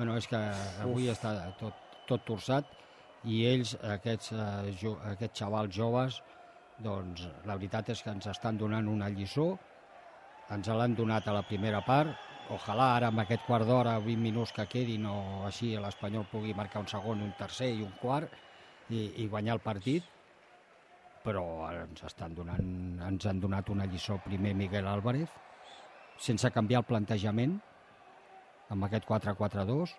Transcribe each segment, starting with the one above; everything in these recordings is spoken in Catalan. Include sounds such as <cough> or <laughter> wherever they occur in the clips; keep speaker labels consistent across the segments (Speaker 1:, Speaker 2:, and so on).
Speaker 1: Bueno, és que avui Uf. està tot, tot torçat i ells, aquests, eh, jo, aquests xavals joves, doncs la veritat és que ens estan donant una lliçó, ens l'han donat a la primera part, ojalà ara amb aquest quart d'hora, 20 minuts que quedin o així l'Espanyol pugui marcar un segon, un tercer i un quart i, i guanyar el partit, però ens, estan donant, ens han donat una lliçó primer Miguel Álvarez, sense canviar el plantejament, amb aquest 4-4-2,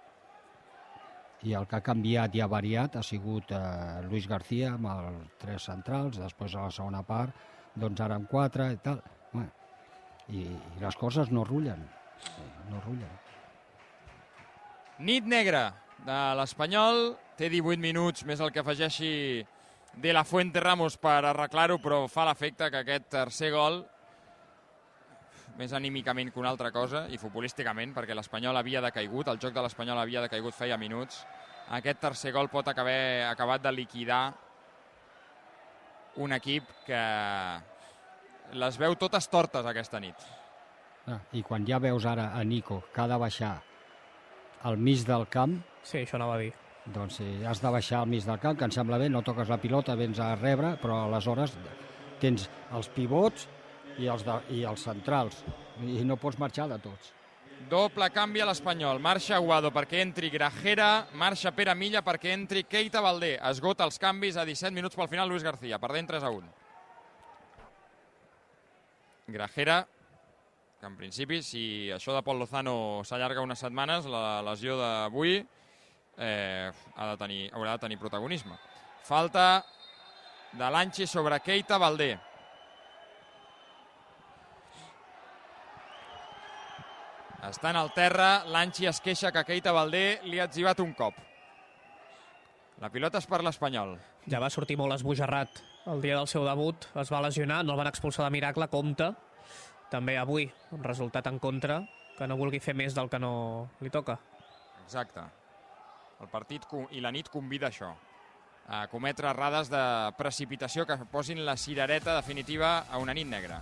Speaker 1: i el que ha canviat i ha variat ha sigut eh, Luis García amb els tres centrals, després a la segona part, doncs ara amb quatre i tal. Bé, i, I les coses no rullen, no rullen.
Speaker 2: Nit negra de l'Espanyol, té 18 minuts més el que afegeixi de la Fuente Ramos per arreglar-ho, però fa l'efecte que aquest tercer gol més anímicament que una altra cosa i futbolísticament, perquè l'Espanyol havia decaigut, el joc de l'Espanyol havia decaigut feia minuts. Aquest tercer gol pot acabar acabat de liquidar un equip que les veu totes tortes aquesta nit.
Speaker 1: Ah, I quan ja veus ara a Nico que ha de baixar al mig del camp...
Speaker 3: Sí, això anava a dir.
Speaker 1: Doncs si has de baixar al mig del camp, que em sembla bé, no toques la pilota, vens a rebre, però aleshores tens els pivots i els, de, i els centrals, i no pots marxar de tots.
Speaker 2: Doble canvi a l'Espanyol. Marxa Aguado perquè entri Grajera, marxa Pere Milla perquè entri Keita Valdé. Esgota els canvis a 17 minuts pel final Luis García, perdent 3 a 1. Grajera, que en principi, si això de Pol Lozano s'allarga unes setmanes, la lesió d'avui eh, ha de tenir, haurà de tenir protagonisme. Falta de l'Anchi sobre Keita Valdé. Estan al terra, l'Anchi es queixa que Keita Valdé li ha etzibat un cop. La pilota és per l'Espanyol.
Speaker 3: Ja va sortir molt esbojarrat el dia del seu debut, es va lesionar, no el van expulsar de miracle, compte. També avui, un resultat en contra, que no vulgui fer més del que no li toca.
Speaker 2: Exacte. El partit i la nit convida això a cometre errades de precipitació que posin la cirereta definitiva a una nit negra.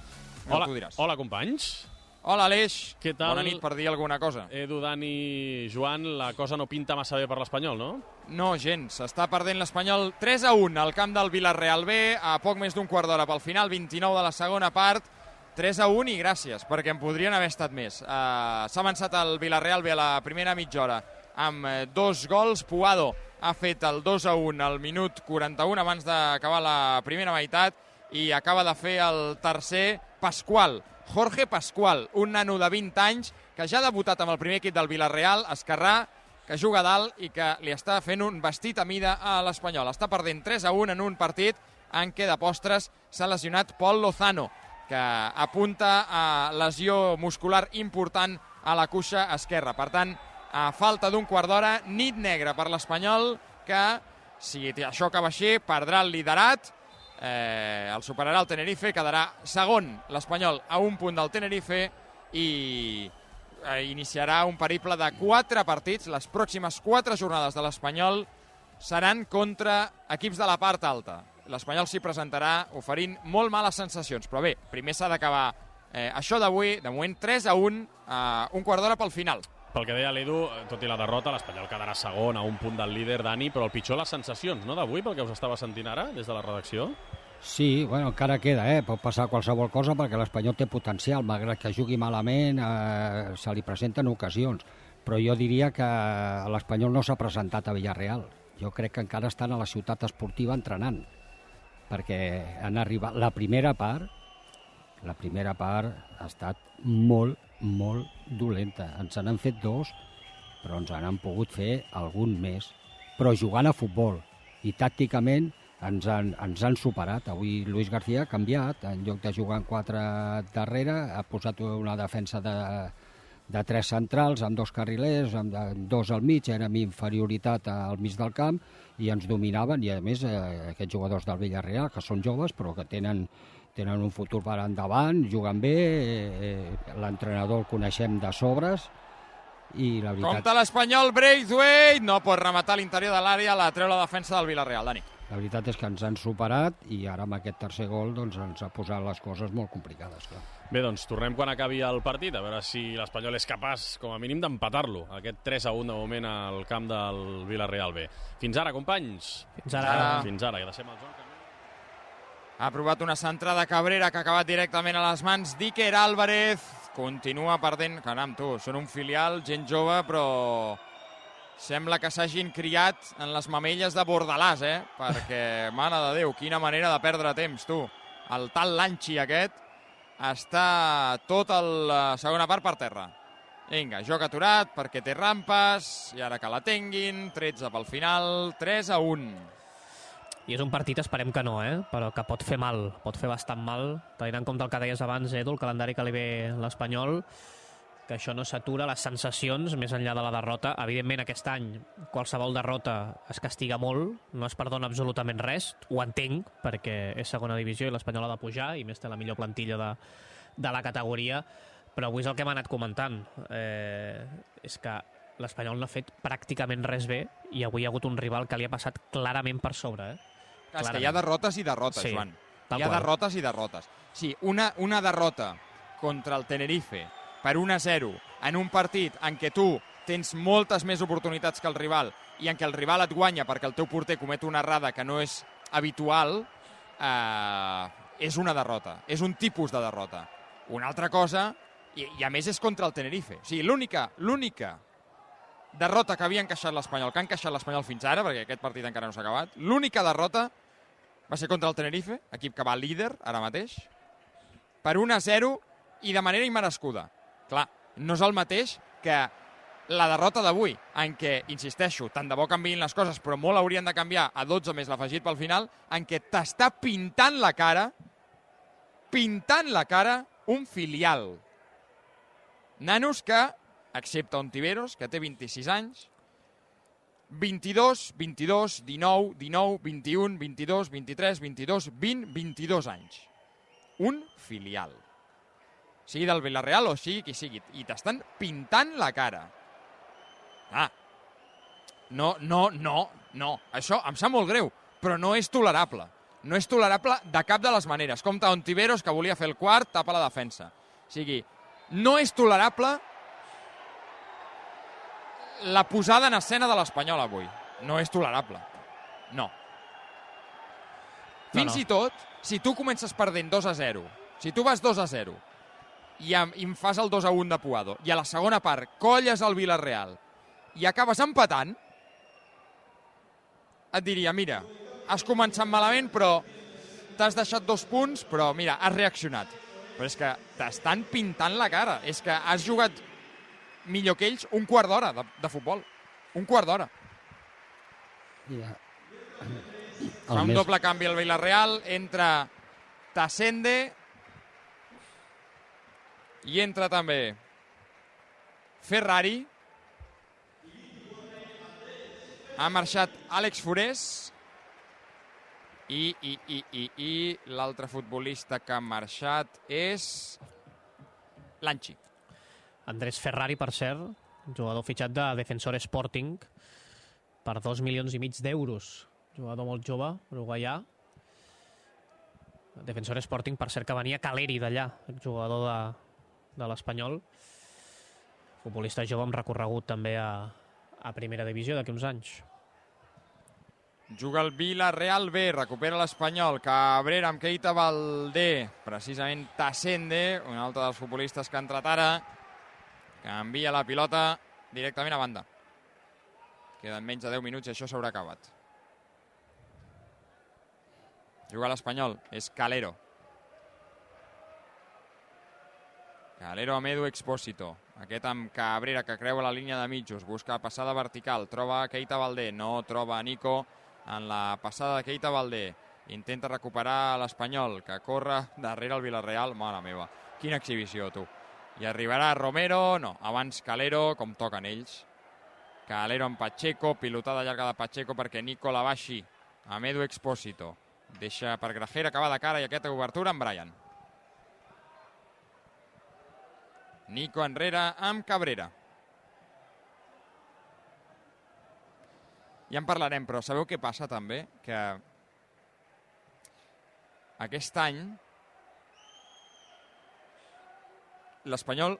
Speaker 4: No hola, hola, companys.
Speaker 2: Hola, Aleix.
Speaker 4: Què tal?
Speaker 2: Bona nit per dir alguna cosa.
Speaker 4: Edu, Dani, Joan, la cosa no pinta massa bé per l'Espanyol, no?
Speaker 2: No, gens. Està perdent l'Espanyol 3 a 1 al camp del Villarreal B, a poc més d'un quart d'hora pel final, 29 de la segona part. 3 a 1 i gràcies, perquè en podrien haver estat més. Uh, S'ha avançat el Villarreal B a la primera mitja hora amb uh, dos gols. Puado ha fet el 2 a 1 al minut 41 abans d'acabar la primera meitat i acaba de fer el tercer Pasqual Jorge Pascual, un nano de 20 anys que ja ha debutat amb el primer equip del Villarreal, Esquerrà, que juga dalt i que li està fent un vestit a mida a l'Espanyol. Està perdent 3 a 1 en un partit en què de postres s'ha lesionat Pol Lozano, que apunta a lesió muscular important a la cuixa esquerra. Per tant, a falta d'un quart d'hora, nit negra per l'Espanyol, que, si això acaba així, perdrà el liderat, eh, el superarà el Tenerife, quedarà segon l'Espanyol a un punt del Tenerife i eh, iniciarà un periple de quatre partits. Les pròximes quatre jornades de l'Espanyol seran contra equips de la part alta. L'Espanyol s'hi presentarà oferint molt males sensacions, però bé, primer s'ha d'acabar eh, això d'avui, de moment 3 a 1, eh, un quart d'hora pel final.
Speaker 4: Pel que deia l'Edu, tot i la derrota, l'Espanyol quedarà segon a un punt del líder, Dani, però el pitjor les sensacions, no, d'avui, pel que us estava sentint ara, des de la redacció?
Speaker 1: Sí, bueno, encara queda, eh? pot passar qualsevol cosa perquè l'Espanyol té potencial, malgrat que jugui malament, eh, se li presenten ocasions. Però jo diria que l'Espanyol no s'ha presentat a Villarreal. Jo crec que encara estan a la ciutat esportiva entrenant, perquè han arribat... La primera part, la primera part ha estat molt, molt dolenta. Ens n'han fet dos, però ens n'han pogut fer algun més. Però jugant a futbol i tàcticament ens han, ens han superat. Avui Luis García ha canviat, en lloc de jugar en quatre darrere, ha posat una defensa de, de tres centrals, amb dos carrilers, amb dos al mig, érem inferioritat al mig del camp, i ens dominaven, i a més eh, aquests jugadors del Villarreal, que són joves, però que tenen tenen un futur per endavant, juguen bé, eh, eh, l'entrenador el coneixem de sobres, i la veritat...
Speaker 2: Compte l'Espanyol, Braithwaite, no pot rematar l'interior de l'àrea, la treu la defensa del Villarreal, Dani.
Speaker 1: La veritat és que ens han superat i ara amb aquest tercer gol doncs, ens ha posat les coses molt complicades. Clar.
Speaker 4: Bé, doncs tornem quan acabi el partit, a veure si l'Espanyol és capaç, com a mínim, d'empatar-lo. Aquest 3 a 1 de moment al camp del Villarreal B. Fins ara, companys.
Speaker 3: Fins ara.
Speaker 4: Fins ara, que deixem el joc.
Speaker 2: Ha provat una centrada Cabrera que ha acabat directament a les mans d'Iker Álvarez. Continua perdent... Caram, tu, són un filial, gent jove, però Sembla que s'hagin criat en les mamelles de Bordalàs, eh? Perquè, <laughs> mare de Déu, quina manera de perdre temps, tu. El tal Lanchi aquest està tot a la segona part per terra. Vinga, joc aturat perquè té rampes, i ara que la tinguin, 13 pel final, 3 a 1.
Speaker 3: I és un partit, esperem que no, eh? però que pot fer mal, pot fer bastant mal, tenint en compte el que deies abans, Edu, el calendari que li ve l'Espanyol, que això no s'atura, les sensacions, més enllà de la derrota. Evidentment, aquest any, qualsevol derrota es castiga molt, no es perdona absolutament res, ho entenc, perquè és segona divisió i l'Espanyol ha de pujar, i més té la millor plantilla de, de la categoria, però avui és el que hem anat comentant. Eh, és que l'Espanyol no ha fet pràcticament res bé i avui hi ha hagut un rival que li ha passat clarament per sobre. Eh?
Speaker 2: Clar, és que hi ha derrotes i derrotes,
Speaker 3: Sí,
Speaker 2: Joan. Hi ha
Speaker 3: qual.
Speaker 2: derrotes i derrotes. Sí, una, una derrota contra el Tenerife per 1 a 0 en un partit en què tu tens moltes més oportunitats que el rival i en què el rival et guanya perquè el teu porter comet una errada que no és habitual, eh, és una derrota. És un tipus de derrota. Una altra cosa, i, i a més és contra el Tenerife. O sigui, l'única l'única derrota que havia encaixat l'Espanyol, que ha encaixat l'Espanyol fins ara, perquè aquest partit encara no s'ha acabat, l'única derrota va ser contra el Tenerife, equip que va líder ara mateix, per 1 a 0 i de manera immerescuda. Clar, no és el mateix que la derrota d'avui, en què, insisteixo, tant de bo canviïn les coses, però molt haurien de canviar a 12 més l'afegit pel final, en què t'està pintant la cara, pintant la cara, un filial. Nanos que, excepte Ontiveros, que té 26 anys, 22, 22, 19, 19, 21, 22, 23, 22, 20, 22 anys. Un filial. Sigui del Villarreal o sigui qui sigui. I t'estan pintant la cara. Ah. No, no, no, no. Això em sap molt greu, però no és tolerable. No és tolerable de cap de les maneres. Compte Ontiveros, que volia fer el quart, tapa la defensa. O sigui, no és tolerable la posada en escena de l'Espanyol avui. No és tolerable. No. Fins
Speaker 3: no.
Speaker 2: i tot, si tu comences perdent 2 a 0, si tu vas 2 a 0 i em, i em fas el 2 a 1 de Puado i a la segona part colles el Villarreal i acabes empatant, et diria, mira, has començat malament, però t'has deixat dos punts, però mira, has reaccionat. Però és que t'estan pintant la cara. És que has jugat millor que ells un quart d'hora de, de futbol. Un quart d'hora.
Speaker 1: Ja.
Speaker 2: Fa un
Speaker 1: més,
Speaker 2: doble canvi al Villarreal, entra Tassende i entra també Ferrari. Ha marxat Àlex Forés i, i, i, i, i l'altre futbolista que ha marxat és Lanchi.
Speaker 3: Andrés Ferrari, per cert, jugador fitxat de Defensor Sporting per dos milions i mig d'euros. Jugador molt jove, uruguaià. Defensor Sporting, per cert, que venia Caleri d'allà, jugador de, de l'Espanyol. Futbolista jove amb recorregut també a, a primera divisió d'aquí uns anys.
Speaker 2: Juga el Villarreal B, recupera l'Espanyol, Cabrera amb Keita Valdé, precisament Tassende, un altre dels futbolistes que ha entrat ara, canvia la pilota directament a banda. Queden menys de 10 minuts i això s'haurà acabat. Juga l'Espanyol, és Calero. Calero amb Edu Expósito. Aquest amb Cabrera, que creua la línia de mitjos. Busca passada vertical. Troba Keita Valdé. No troba Nico en la passada de Keita Valdé. Intenta recuperar l'Espanyol, que corre darrere el Villarreal. Mare meva, quina exhibició, tu. I arribarà Romero, no, abans Calero, com toquen ells. Calero amb Pacheco, pilotada llarga de Pacheco perquè Nico la baixi amb Edu Expósito. Deixa per Grajera, va de cara, i aquesta obertura amb Brian. Nico enrere amb Cabrera. Ja en parlarem, però sabeu què passa també? Que aquest any l'Espanyol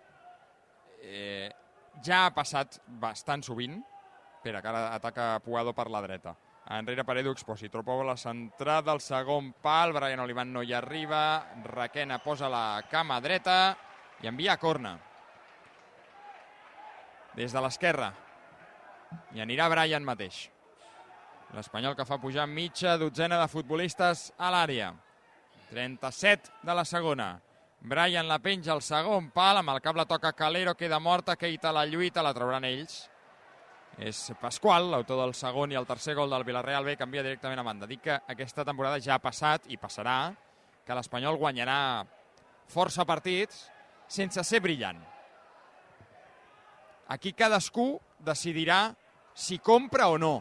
Speaker 2: eh, ja ha passat bastant sovint Espera, que ara ataca Puado per la dreta. Enrere Paredo Expositro. Pou la centrada, el segon pal, Brian Olivan no hi arriba, Raquena posa la cama dreta i envia a corna. Des de l'esquerra. I anirà Brian mateix. L'Espanyol que fa pujar mitja dotzena de futbolistes a l'àrea. 37 de la segona. Brian la penja al segon pal, amb el cap la toca Calero, queda morta, Keita la lluita, la trauran ells és Pasqual, l'autor del segon i el tercer gol del Villarreal B, canvia directament a banda. Dic que aquesta temporada ja ha passat i passarà, que l'Espanyol guanyarà força partits sense ser brillant. Aquí cadascú decidirà si compra o no.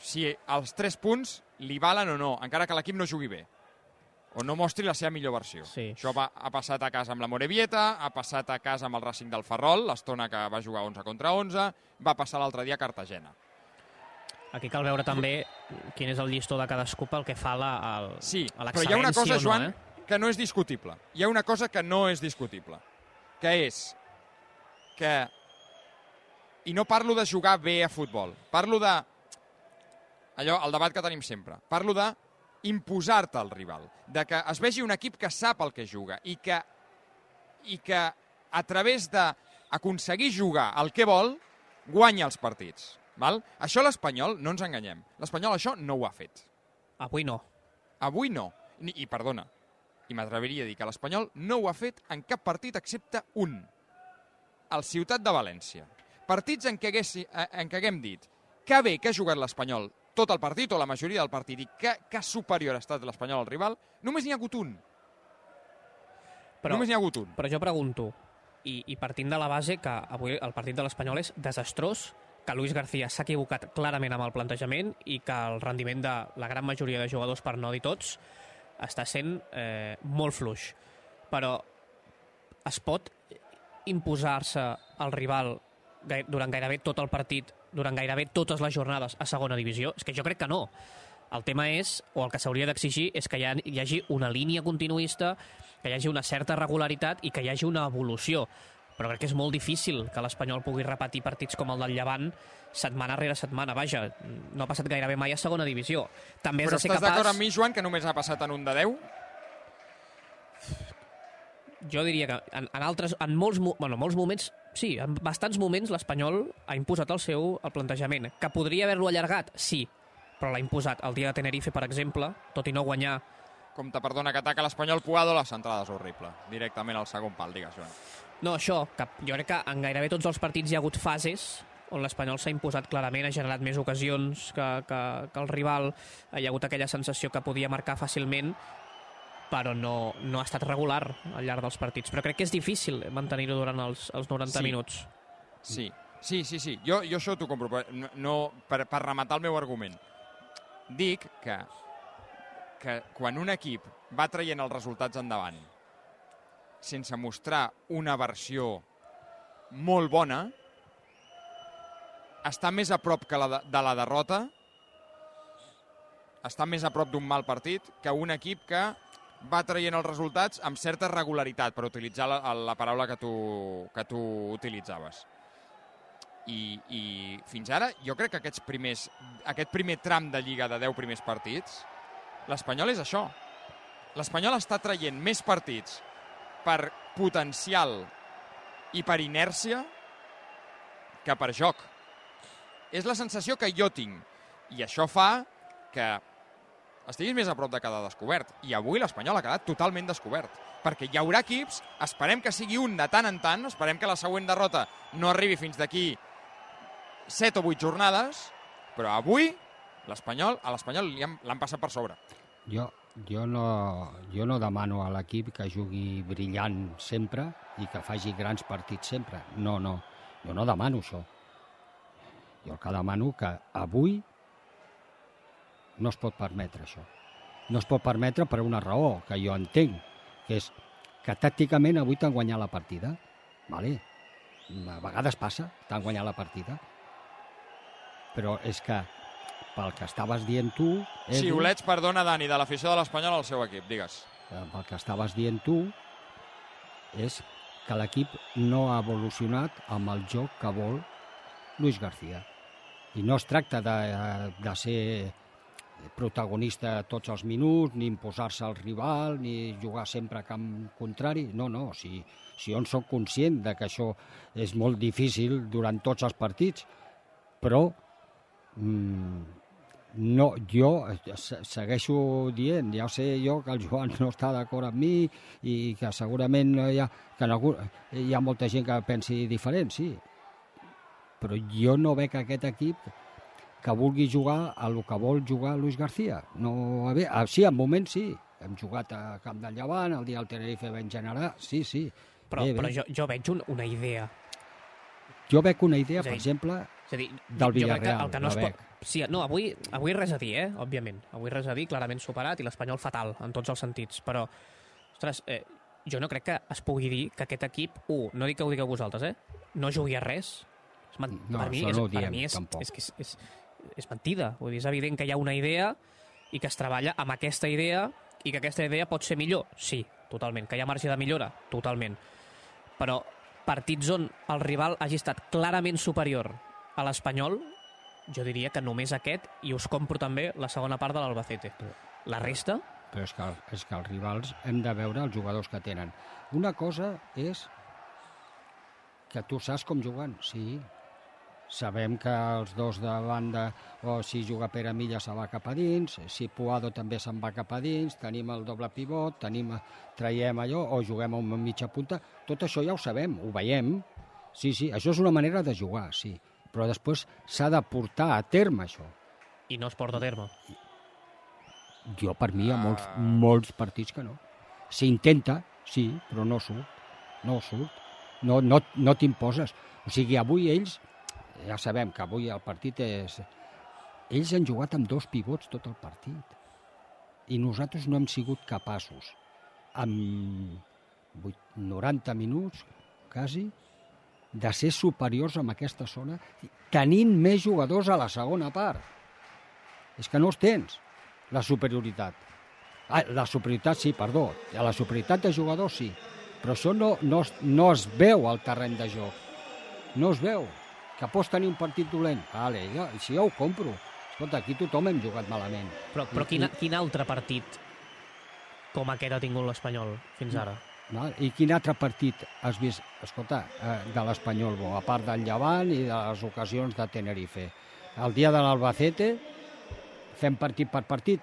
Speaker 2: Si els tres punts li valen o no, encara que l'equip no jugui bé o no mostri la seva millor versió.
Speaker 3: Sí.
Speaker 2: Això va, ha passat a casa amb la Morevieta, ha passat a casa amb el Racing del Ferrol, l'estona que va jugar 11 contra 11, va passar l'altre dia a Cartagena.
Speaker 3: Aquí cal veure també quin és el llistó de cadascú pel que fa a al,
Speaker 2: Sí, però hi ha una cosa,
Speaker 3: no,
Speaker 2: Joan,
Speaker 3: eh?
Speaker 2: que no és discutible. Hi ha una cosa que no és discutible, que és que... I no parlo de jugar bé a futbol, parlo de... Allò, el debat que tenim sempre. Parlo de imposar-te al rival, de que es vegi un equip que sap el que juga i que, i que a través d'aconseguir jugar el que vol, guanya els partits. Val? Això l'Espanyol, no ens enganyem, l'Espanyol això no ho ha fet.
Speaker 3: Avui no.
Speaker 2: Avui no. Ni, I perdona, i m'atreviria a dir que l'Espanyol no ho ha fet en cap partit excepte un. El Ciutat de València. Partits en què, haguessi, eh, en què haguem dit que bé que ha jugat l'Espanyol tot el partit o la majoria del partit i que, que superior ha estat l'Espanyol al rival, només n'hi ha hagut un.
Speaker 3: Però,
Speaker 2: només n'hi ha hagut un.
Speaker 3: però jo pregunto, i, i partint de la base que avui el partit de l'Espanyol és desastrós, que Luis García s'ha equivocat clarament amb el plantejament i que el rendiment de la gran majoria de jugadors, per no dir tots, està sent eh, molt fluix. Però es pot imposar-se al rival durant gairebé tot el partit, durant gairebé totes les jornades a segona divisió? És que jo crec que no. El tema és, o el que s'hauria d'exigir, és que hi, ha, hi hagi una línia continuista, que hi hagi una certa regularitat i que hi hagi una evolució. Però crec que és molt difícil que l'Espanyol pugui repetir partits com el del Llevant setmana rere setmana. Vaja, no ha passat gairebé mai a segona divisió. També
Speaker 2: Però
Speaker 3: has de ser
Speaker 2: estàs
Speaker 3: capaç...
Speaker 2: d'acord amb mi, Joan, que només ha passat en un de 10?
Speaker 3: jo diria que en, en, altres, en molts, mo- bueno, molts moments, sí, en bastants moments l'Espanyol ha imposat el seu el plantejament. Que podria haver-lo allargat? Sí, però l'ha imposat el dia de Tenerife, per exemple, tot i no guanyar.
Speaker 2: Compte, perdona, que ataca l'Espanyol Puado, la centrada és horrible. Directament al segon pal, digues, Joan.
Speaker 3: No, això, que jo crec que en gairebé tots els partits hi ha hagut fases on l'Espanyol s'ha imposat clarament, ha generat més ocasions que, que, que el rival, hi ha hagut aquella sensació que podia marcar fàcilment, però no, no ha estat regular al llarg dels partits. Però crec que és difícil mantenir-ho durant els, els 90
Speaker 2: Sí.
Speaker 3: minuts.
Speaker 2: Sí, sí, sí, sí. Jo, jo això t'ho compro, però no, per, per rematar el meu argument. Dic que, que quan un equip va traient els resultats endavant sense mostrar una versió molt bona, està més a prop que la de, de la derrota, està més a prop d'un mal partit que un equip que va traient els resultats amb certa regularitat, per utilitzar la, la paraula que tu, que tu utilitzaves. I, I fins ara, jo crec que aquests primers, aquest primer tram de Lliga de 10 primers partits, l'Espanyol és això. L'Espanyol està traient més partits per potencial i per inèrcia que per joc. És la sensació que jo tinc. I això fa que estiguis més a prop de quedar descobert. I avui l'Espanyol ha quedat totalment descobert. Perquè hi haurà equips, esperem que sigui un de tant en tant, esperem que la següent derrota no arribi fins d'aquí 7 o 8 jornades, però avui l'Espanyol a l'Espanyol l'han passat per sobre.
Speaker 1: Jo, jo, no, jo no demano a l'equip que jugui brillant sempre i que faci grans partits sempre. No, no, jo no demano això. Jo el que demano que avui no es pot permetre això. No es pot permetre per una raó que jo entenc, que és que tàcticament avui t'han guanyat la partida. Vale? A vegades passa, t'han guanyat la partida. Però és que pel que estaves dient tu... Edu,
Speaker 2: Xiulets, perdona, Dani, de l'afició de l'Espanyol al seu equip, digues.
Speaker 1: eh, pel que estaves dient tu, és que l'equip no ha evolucionat amb el joc que vol Luis García. I no es tracta de, de ser protagonista tots els minuts, ni imposar-se al rival, ni jugar sempre a camp contrari. No, no, si, si jo en sóc conscient de que això és molt difícil durant tots els partits, però mm, no, jo se- segueixo dient, ja sé jo que el Joan no està d'acord amb mi i que segurament hi ha, que en algun, hi ha molta gent que pensi diferent, sí. Però jo no veig aquest equip que vulgui jugar a lo que vol jugar Luis García. No, a veure, sí, en moments sí. Hem jugat a Camp del Llevant, el dia del Tenerife vam generar, sí, sí.
Speaker 3: Però,
Speaker 1: Bé, bé.
Speaker 3: però jo, jo veig un, una idea.
Speaker 1: Jo veig una idea,
Speaker 3: a
Speaker 1: per
Speaker 3: dir,
Speaker 1: exemple,
Speaker 3: És a dir,
Speaker 1: Del
Speaker 3: jo crec que
Speaker 1: Villarreal,
Speaker 3: el que no es pot... Sí, no, avui, avui res a dir, eh? òbviament. Avui res a dir, clarament superat, i l'Espanyol fatal, en tots els sentits. Però, ostres, eh, jo no crec que es pugui dir que aquest equip, un, no dic que ho digueu vosaltres, eh? no jugui a res. Men...
Speaker 1: No,
Speaker 3: per mi, és,
Speaker 1: no ho
Speaker 3: per
Speaker 1: diem,
Speaker 3: mi és, és, és, és, és mentida. Vull dir, és evident que hi ha una idea i que es treballa amb aquesta idea i que aquesta idea pot ser millor, sí, totalment. Que hi ha marge de millora, totalment. Però partits on el rival hagi estat clarament superior a l'Espanyol, jo diria que només aquest, i us compro també la segona part de l'Albacete. La resta,
Speaker 1: però és que, és que els rivals hem de veure els jugadors que tenen. Una cosa és que tu saps com juguen, sí. Sabem que els dos de banda, o si juga Pere Milla se va cap a dins, si Puado també se'n va cap a dins, tenim el doble pivot, tenim, traiem allò, o juguem a una mitja punta, tot això ja ho sabem, ho veiem. Sí, sí, això és una manera de jugar, sí. Però després s'ha de portar a terme això.
Speaker 3: i no es porta a terme.
Speaker 1: Jo, per mi, hi ha molts,
Speaker 2: Ah.
Speaker 1: molts partits que no. S'intenta, sí, però no surt. No surt. No, no, no t'imposes. O sigui, avui ells, ja sabem que avui el partit és... Ells han jugat amb dos pivots tot el partit. I nosaltres no hem sigut capaços, amb vuit- 90 minuts, quasi, de ser superiors en aquesta zona, tenint més jugadors a la segona part. És que no els tens, la superioritat. Ah, la superioritat sí, perdó. La superioritat de jugadors sí. Però això no, no, no es veu al terreny de joc. No es veu. Que pots tenir un partit dolent. Vale, jo, si jo ho compro. Escolta, aquí tothom hem jugat malament.
Speaker 3: Però, però
Speaker 1: I-
Speaker 3: quin, quin altre partit com aquest ha tingut l'Espanyol fins ara?
Speaker 1: Val? I quin altre partit has vist, escolta, eh, de l'Espanyol bo, a part del Llevant i de les ocasions de Tenerife? El dia de l'Albacete fem partit per partit.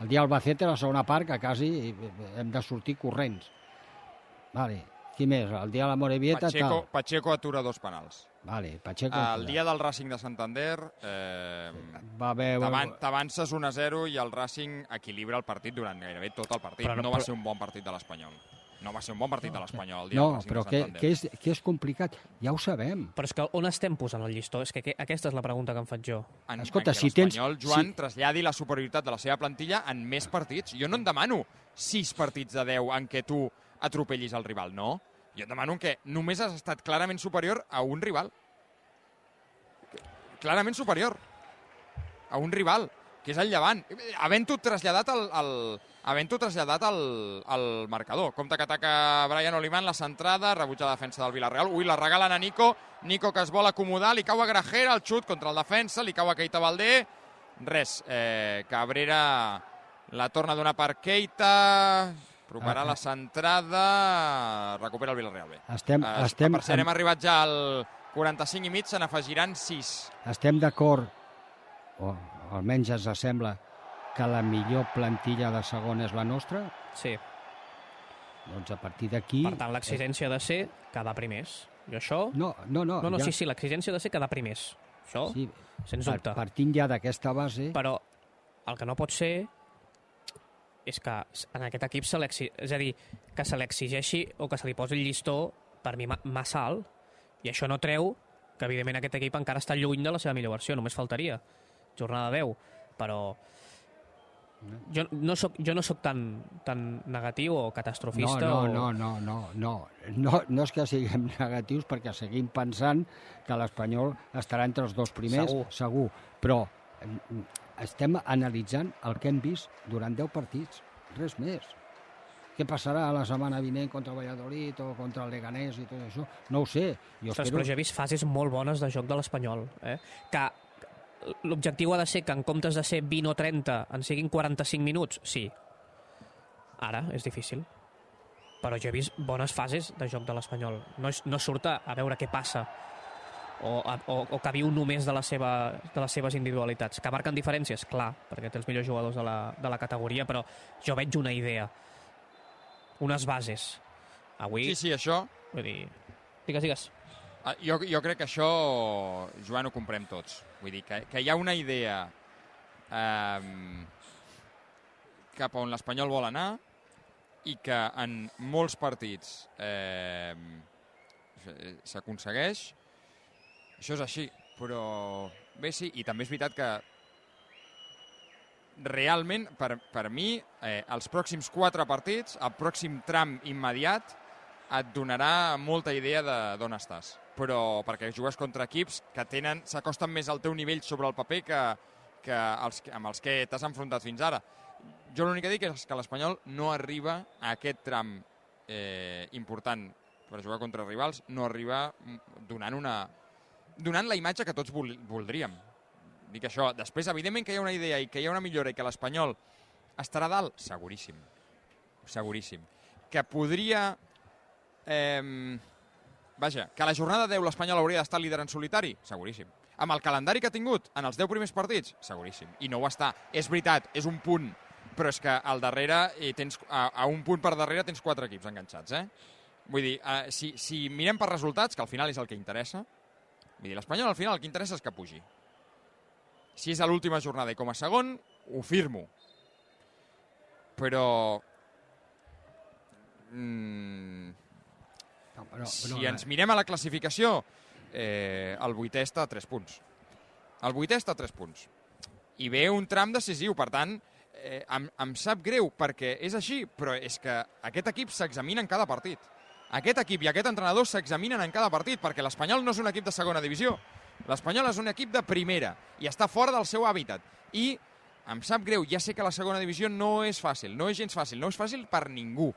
Speaker 1: El dia de l'Albacete, la segona part, que quasi hem de sortir corrents. Vale. Qui més? El dia de la Morevieta,
Speaker 2: Pacheco,
Speaker 1: tal.
Speaker 2: Pacheco atura dos penals.
Speaker 1: Vale, Pacheco.
Speaker 2: El dia del Racing de Santander eh,
Speaker 1: va haver...
Speaker 2: t'avan- t'avances 1 a 0 i el Racing equilibra el partit durant gairebé tot el partit.
Speaker 3: Però no-
Speaker 2: no va
Speaker 3: però-
Speaker 2: ser un bon partit de l'Espanyol. No va ser un bon partit de l'Espanyol el dia
Speaker 1: No,
Speaker 2: del Racing
Speaker 1: però
Speaker 2: de
Speaker 1: que, que, és, que és complicat. Ja ho sabem.
Speaker 3: Però és que on estem posant el llistó? És que que- aquesta és la pregunta que em faig jo.
Speaker 2: en,
Speaker 1: Escolta,
Speaker 2: en
Speaker 1: si tens-
Speaker 2: l'Espanyol, Joan,
Speaker 1: si-
Speaker 2: traslladi la superioritat de la seva plantilla en més partits. Jo no en demano 6 partits de 10 en què tu atropellis el rival, no. Jo et demano que només has estat clarament superior a un rival. Clarament superior a un rival, que és el Llevant. Havent-ho traslladat al, al, havent traslladat al, al marcador. Compte que ataca Brian Olivan, la centrada, rebutja la defensa del Villarreal. Ui, la regalen a Nico. Nico que es vol acomodar, li cau a Grajera, el xut contra el defensa, li cau a Keita Valdé. Res, eh, Cabrera la torna a donar per Keita, provarà
Speaker 1: Ah,
Speaker 2: la centrada, recupera el Villarreal bé.
Speaker 1: Estem,
Speaker 2: Eh,
Speaker 1: estem,
Speaker 2: per cert, hem arribat ja al 45 i mig, se n'afegiran 6.
Speaker 1: estem d'acord, o almenys ens sembla, que la millor plantilla de segona és la nostra,
Speaker 3: Sí,
Speaker 1: doncs a partir d'aquí...
Speaker 3: per tant, l'exigència de ser quedar primers. Jo això...
Speaker 1: No, no, no.
Speaker 3: No, no,
Speaker 1: ja,
Speaker 3: sí, sí, l'exigència de ser quedar primers. Això,
Speaker 1: sí,
Speaker 3: sens dubte.
Speaker 1: Partint ja d'aquesta base...
Speaker 3: Però el que no pot ser és que en aquest equip se és a dir, que se l'exigeixi o que se li posi el llistó per mi ma- massa alt. I això no treu que, evidentment, aquest equip encara està lluny de la seva millor versió, només faltaria. Jornada 10. Però jo no soc, jo no soc tan, tan negatiu o
Speaker 1: No,
Speaker 3: catastrofista
Speaker 1: no,
Speaker 3: o...
Speaker 1: no, no, no, no, no, no és que siguem <laughs> negatius perquè seguim pensant que l'Espanyol estarà entre els dos primers,
Speaker 3: Segur.
Speaker 1: segur. Però estem analitzant el que hem vist durant 10 partits, res més. Què passarà la setmana vinent contra Valladolid o contra el Leganés i tot això? No ho sé. Jo
Speaker 3: Ostres,
Speaker 1: espero...
Speaker 3: però jo he vist fases molt bones de joc de l'Espanyol. Eh? Que l'objectiu ha de ser que en comptes de ser 20 o 30 en siguin 45 minuts? Sí. Ara és difícil. Però jo he vist bones fases de joc de l'Espanyol. No, no surt a veure què passa o, o, o que viu només de, la seva, de les seves individualitats. Que marquen diferències? Clar, perquè té els millors jugadors de la, de la categoria, però jo veig una idea, unes bases. Avui...
Speaker 2: Sí, sí, això...
Speaker 3: Vull dir... Digues, digues.
Speaker 2: Ah, Jo, jo crec que això, Joan, ho comprem tots. Vull dir, que, que hi ha una idea eh, cap on l'Espanyol vol anar i que en molts partits eh, s'aconsegueix. Això és així, però bé, sí, i també és veritat que realment, per, per mi, eh, els pròxims quatre partits, el pròxim tram immediat, et donarà molta idea de d'on estàs. Però perquè jugues contra equips que tenen s'acosten més al teu nivell sobre el paper que, que els, amb els que t'has enfrontat fins ara. Jo l'únic que dic és que l'Espanyol no arriba a aquest tram eh, important per jugar contra rivals, no arriba donant una donant la imatge que tots vol, voldríem. Dic això. Després, evidentment, que hi ha una idea i que hi ha una millora i que l'Espanyol estarà dalt, seguríssim. Seguríssim. Que podria... Eh, vaja, que a la jornada 10 l'Espanyol hauria d'estar líder en solitari? Seguríssim. Amb el calendari que ha tingut en els 10 primers partits? Seguríssim. I no ho està. És veritat, és un punt, però és que al darrere, i tens, a, a un punt per darrere, tens quatre equips enganxats, eh? Vull dir, eh, si, si mirem per resultats, que al final és el que interessa, vull dir, l'Espanyol al final el que interessa és que pugi. Si és a l'última jornada i com a segon, ho firmo. Però... Mm,
Speaker 1: No, però,
Speaker 2: si
Speaker 1: però,
Speaker 2: ens mirem a la classificació, eh, el vuitè està a 3 punts. El vuitè està a 3 punts. I ve un tram decisiu, per tant, eh, em, em sap greu perquè és així, però és que aquest equip s'examina en cada partit. Aquest equip i aquest entrenador s'examinen en cada partit, perquè l'Espanyol no és un equip de segona divisió. L'Espanyol és un equip de primera i està fora del seu hàbitat. I em sap greu, ja sé que la segona divisió no és fàcil, no és gens fàcil, no és fàcil per ningú.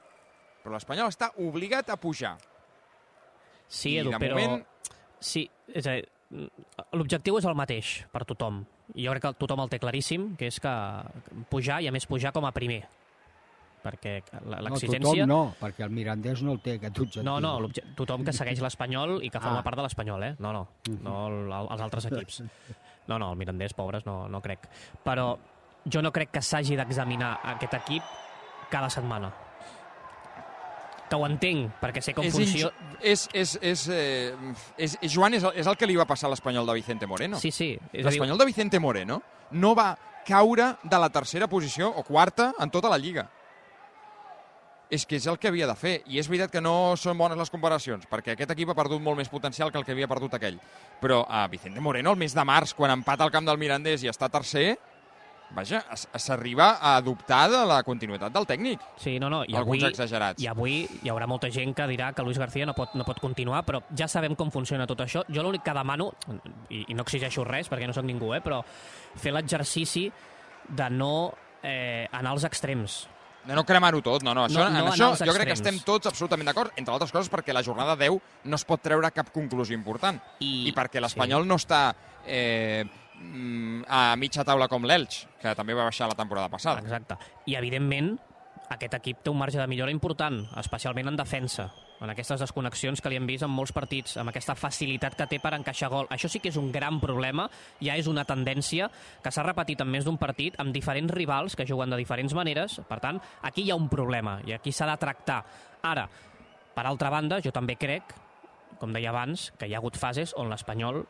Speaker 2: Però l'Espanyol està obligat a pujar.
Speaker 3: Sí,
Speaker 2: I
Speaker 3: Edu, però...
Speaker 2: moment-
Speaker 3: Sí, és a dir, l'objectiu és el mateix per tothom. Jo crec que tothom el té claríssim, que és que pujar, i a més pujar com a primer. Perquè la-
Speaker 1: no,
Speaker 3: l'exigència...
Speaker 1: tothom no, perquè el Mirandés no el té aquest objectiu.
Speaker 3: No, no, tothom que segueix l'Espanyol i que forma
Speaker 1: Ah.
Speaker 3: part de l'Espanyol, eh? No, no, no el, els altres <laughs> equips. No, no, el Mirandés, pobres, no, no crec. Però jo no crec que s'hagi d'examinar aquest equip cada setmana. Que ho entenc, perquè sé com
Speaker 2: és,
Speaker 3: funciona...
Speaker 2: és, és, és, eh, és, és, Joan, és el, és el que li va passar a l'Espanyol de Vicente Moreno.
Speaker 3: Sí, sí.
Speaker 2: L'Espanyol de Vicente Moreno no va caure de la tercera posició o quarta en tota la Lliga. És que és el que havia de fer. I és veritat que no són bones les comparacions, perquè aquest equip ha perdut molt més potencial que el que havia perdut aquell. Però a Vicente Moreno, el mes de març, quan empata al camp del Mirandés i està tercer, vaja, s'arriba a dubtar de la continuïtat del tècnic.
Speaker 3: Sí, no, no, i
Speaker 2: Alguns
Speaker 3: avui,
Speaker 2: exagerats.
Speaker 3: I avui hi haurà molta gent que dirà que Luis García no pot, no pot continuar, però ja sabem com funciona tot això. Jo l'únic que demano, i, i no exigeixo res perquè no sóc ningú, eh, però fer l'exercici de no eh, anar als extrems.
Speaker 2: No cremar-ho tot, no, no. Això,
Speaker 3: No-
Speaker 2: en
Speaker 3: no
Speaker 2: això
Speaker 3: anar als
Speaker 2: jo crec que estem tots absolutament d'acord, entre altres coses perquè la jornada 10 no es pot treure cap conclusió important.
Speaker 3: I,
Speaker 2: I perquè l'Espanyol no està eh, mm, a mitja taula com l'Elx, que també va baixar la temporada passada.
Speaker 3: Exacte. I, evidentment, aquest equip té un marge de millora important, especialment en defensa, en aquestes desconnexions que li hem vist en molts partits, amb aquesta facilitat que té per encaixar gol. Això sí que és un gran problema, ja és una tendència que s'ha repetit en més d'un partit, amb diferents rivals que juguen de diferents maneres. Per tant, aquí hi ha un problema i aquí s'ha de tractar. Ara, per altra banda, jo també crec, com deia abans, que hi ha hagut fases on l'Espanyol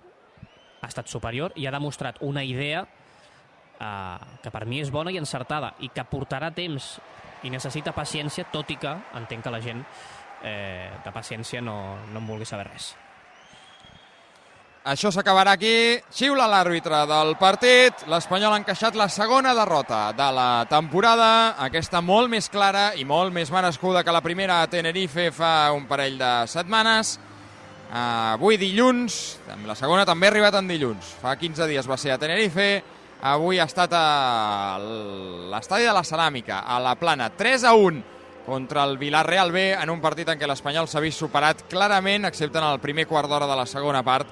Speaker 3: ha estat superior i ha demostrat una idea eh, que per mi és bona i encertada i que portarà temps i necessita paciència, tot i que entenc que la gent eh, de paciència no, no en vulgui saber res.
Speaker 2: Això s'acabarà aquí. Xiula l'àrbitre del partit. L'Espanyol ha encaixat la segona derrota de la temporada. Aquesta molt més clara i molt més merescuda que la primera a Tenerife fa un parell de setmanes. Avui dilluns, la segona també ha arribat en dilluns. Fa 15 dies va ser a Tenerife. avui ha estat a l'estadi de la Ceràmica, a la Plana. 3 a 1 contra el Villarreal B en un partit en què l'Espanyol s'ha vist superat clarament, excepte en el primer quart d'hora de la segona part,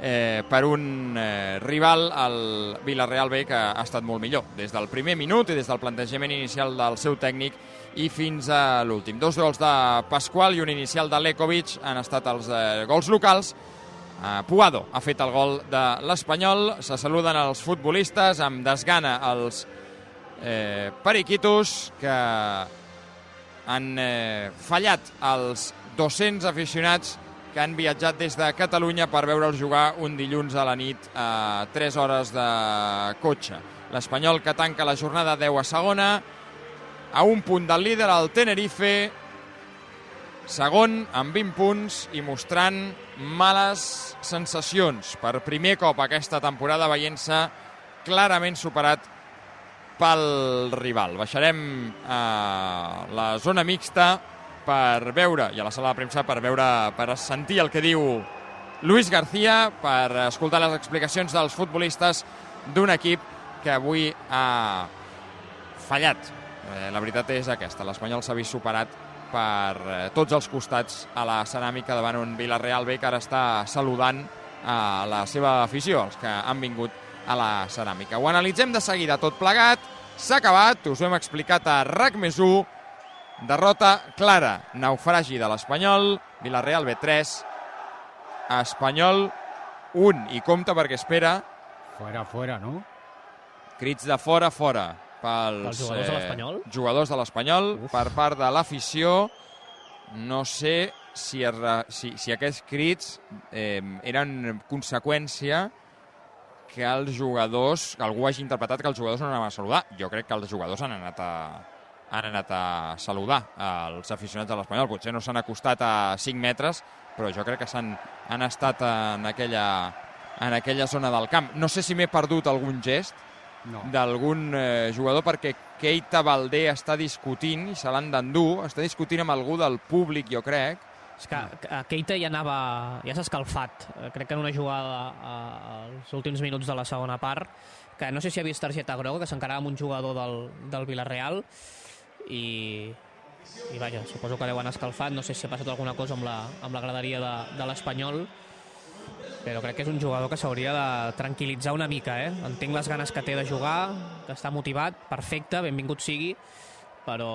Speaker 2: eh, per un eh, rival, el Villarreal B, que ha estat molt millor, des del primer minut i des del plantejament inicial del seu tècnic i fins a l'últim. Dos gols de Pasqual i un inicial de Lekovic han estat els eh, gols locals. Eh, Puado ha fet el gol de l'Espanyol. Se saluden els futbolistes amb desgana els eh, periquitos que han eh, fallat els 200 aficionats que han viatjat des de Catalunya per veure'ls jugar un dilluns a la nit a 3 hores de cotxe. L'Espanyol que tanca la jornada 10 a segona, a un punt del líder, el Tenerife, segon amb 20 punts i mostrant males sensacions. Per primer cop aquesta temporada veient-se clarament superat pel rival. Baixarem a la zona mixta per veure, i a la sala de premsa per veure, per sentir el que diu Luis García, per escoltar les explicacions dels futbolistes d'un equip que avui ha fallat. Eh, la veritat és aquesta, l'Espanyol s'ha vist superat per eh, tots els costats a la ceràmica davant un Villarreal B que ara està saludant a la seva afició, els que han vingut a la ceràmica. Ho analitzem de seguida tot plegat, s'ha acabat, us ho hem explicat a RAC més 1, derrota clara, naufragi de l'Espanyol, Villarreal B3, Espanyol 1, i compta perquè espera...
Speaker 1: Fora, fora, no?
Speaker 2: Crits de fora, fora,
Speaker 3: Pels
Speaker 2: pels
Speaker 3: jugadors de l'Espanyol?
Speaker 2: jugadors de l'Espanyol, per part de l'afició. No sé si, es, si, si aquests crits eh, eren conseqüència que els jugadors, que algú hagi interpretat que els jugadors no anaven a saludar. Jo crec que els jugadors han anat a, han anat a saludar als aficionats de l'Espanyol. Potser no s'han acostat a 5 metres, però jo crec que s'han han estat en aquella, en aquella zona del camp. No sé si m'he perdut algun gest
Speaker 1: No.
Speaker 2: d'algun eh, jugador perquè Keita Valdé està discutint i se l'han d'endur, està discutint amb algú del públic, jo crec.
Speaker 3: És que Keita ja anava... ja s'ha escalfat. Eh, Crec que en una jugada eh, als últims minuts de la segona part, que no sé si ha vist targeta groga, que s'encarava amb un jugador del, del Villarreal i, i vaja, suposo que deuen escalfat, no sé si ha passat alguna cosa amb la, amb la graderia de, de l'Espanyol, però crec que és un jugador que s'hauria de tranquil·litzar una mica, eh? Entenc les ganes que té de jugar, que està motivat, perfecte, benvingut sigui, però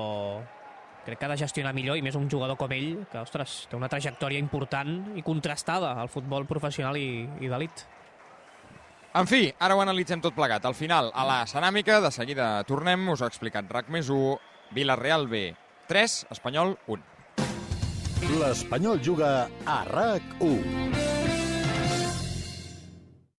Speaker 3: crec que ha de gestionar millor i més un jugador com ell, que, ostres, té una trajectòria important i contrastada al futbol professional i, i d'elit.
Speaker 2: En fi, ara ho analitzem tot plegat. Al final, a la ceràmica, de seguida tornem, us ha explicat RAC més 1, Villarreal B 3, Espanyol 1.
Speaker 5: L'Espanyol juga a RAC1.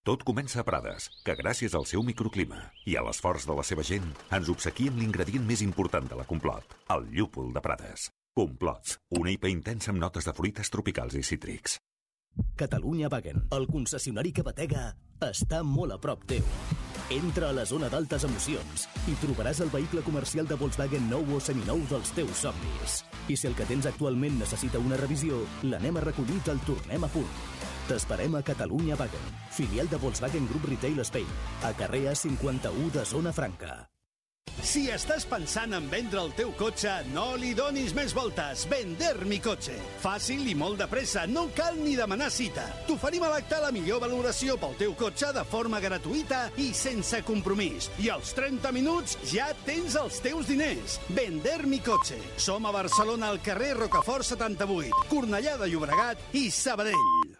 Speaker 6: Tot comença a Prades, que gràcies al seu microclima i a l'esforç de la seva gent ens obsequia l'ingredient més important de la Complot, el llúpol de Prades. Complot, una IPA intensa amb notes de fruites tropicals i cítrics.
Speaker 5: Catalunya Wagen, el concessionari que batega, està molt a prop teu. Entra a la zona d'altes emocions i trobaràs el vehicle comercial de Volkswagen nou o seminou dels teus somnis. I si el que tens actualment necessita una revisió, l'anem a recollir i te'l tornem a punt. T'esperem a Catalunya Wagen, filial de Volkswagen Group Retail Spain, a carrer A51 de Zona Franca.
Speaker 7: Si estàs pensant en vendre el teu cotxe, no li donis més voltes. Vender mi cotxe. Fàcil i molt de pressa, no cal ni demanar cita. T'oferim a l'acte la millor valoració pel teu cotxe de forma gratuïta i sense compromís. I als 30 minuts ja tens els teus diners. Vender mi cotxe. Som a Barcelona al carrer Rocafort 78, Cornellà de Llobregat i Sabadell.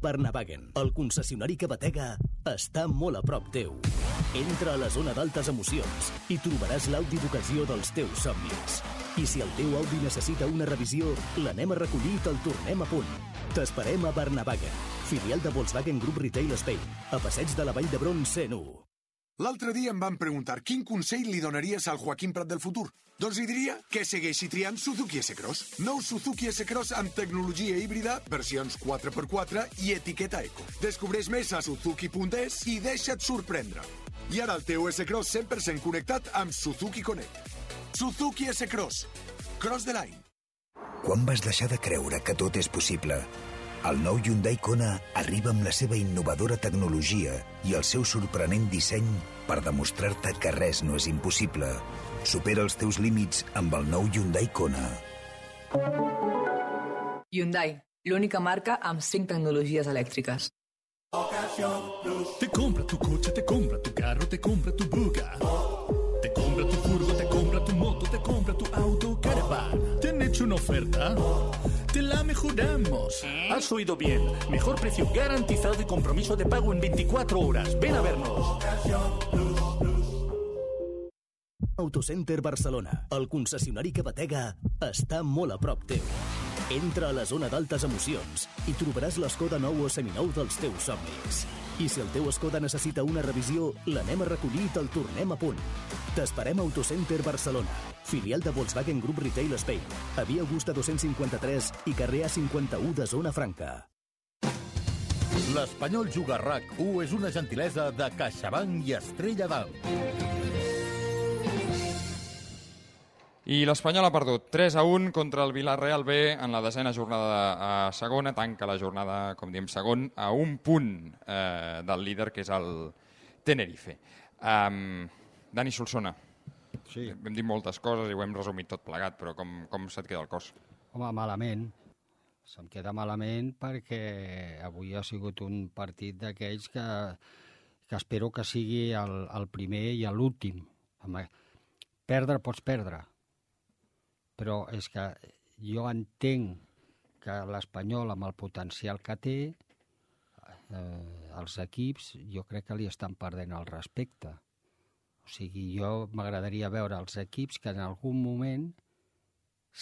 Speaker 5: Barnavagen, el concessionari que batega, està molt a prop teu. Entra a la zona d'altes emocions i trobaràs l'Audi d'ocasió dels teus somnis. I si el teu Audi necessita una revisió, l'anem a recollir i te'l tornem a punt. T'esperem a Barnavagen, filial de Volkswagen Group Retail Spain, a passeig de la Vall d'Hebron 101.
Speaker 8: L'altre dia em van preguntar quin consell li donaries al Joaquim Prat del futur. Doncs li diria que segueixi triant Suzuki S-Cross. Nou Suzuki S-Cross amb tecnologia híbrida, versions 4x4 i etiqueta eco. Descobreix més a suzuki.es i deixa't sorprendre. I ara el teu S-Cross 100% connectat amb Suzuki Connect. Suzuki S-Cross. Cross the line.
Speaker 9: Quan vas deixar de creure que tot és possible? El nou Hyundai Kona arriba amb la seva innovadora tecnologia i el seu sorprenent disseny per demostrar-te que res no és impossible. Supera els teus límits amb el nou Hyundai Kona.
Speaker 10: Hyundai, l'única marca amb 5 tecnologies elèctriques.
Speaker 11: Te compra tu coche, te compra tu carro, te compra tu buga. Te compra tu furgo, te compra tu moto, te compra tu auto, caravan. ¿Te han hecho una oferta? Te la mejoramos. Has oído bien. Mejor precio garantizado y compromiso de pago en 24 horas. Ven a vernos.
Speaker 5: Autocenter Barcelona, el concessionari que batega, està molt a prop teu. Entra a la zona d'altes emocions i trobaràs l'Escoda nou o seminou dels teus somnis. I si el teu Skoda necessita una revisió, l'anem a recollir i te'l tornem a punt. T'esperem a Autocenter Barcelona, filial de Volkswagen Group Retail Spain, a Via Augusta 253 i carrer A51 de Zona Franca.
Speaker 12: L'Espanyol Juga RAC 1 és una gentilesa de CaixaBank i Estrella d'Alt.
Speaker 2: I l'Espanyol ha perdut 3 a 1 contra el Villarreal B en la desena jornada a segona, tanca la jornada, com diem, segon, a un punt eh, del líder, que és el Tenerife. Um, Dani Solsona,
Speaker 1: sí.
Speaker 2: hem dit moltes coses i ho hem resumit tot plegat, però com, com se't queda el cos?
Speaker 1: Home, malament. Se'm queda malament perquè avui ha sigut un partit d'aquells que, que espero que sigui el, el primer i l'últim. Perdre pots perdre, però és que jo entenc que l'Espanyol, amb el potencial que té, eh, els equips, jo crec que li estan perdent el respecte. O sigui, jo m'agradaria veure els equips que en algun moment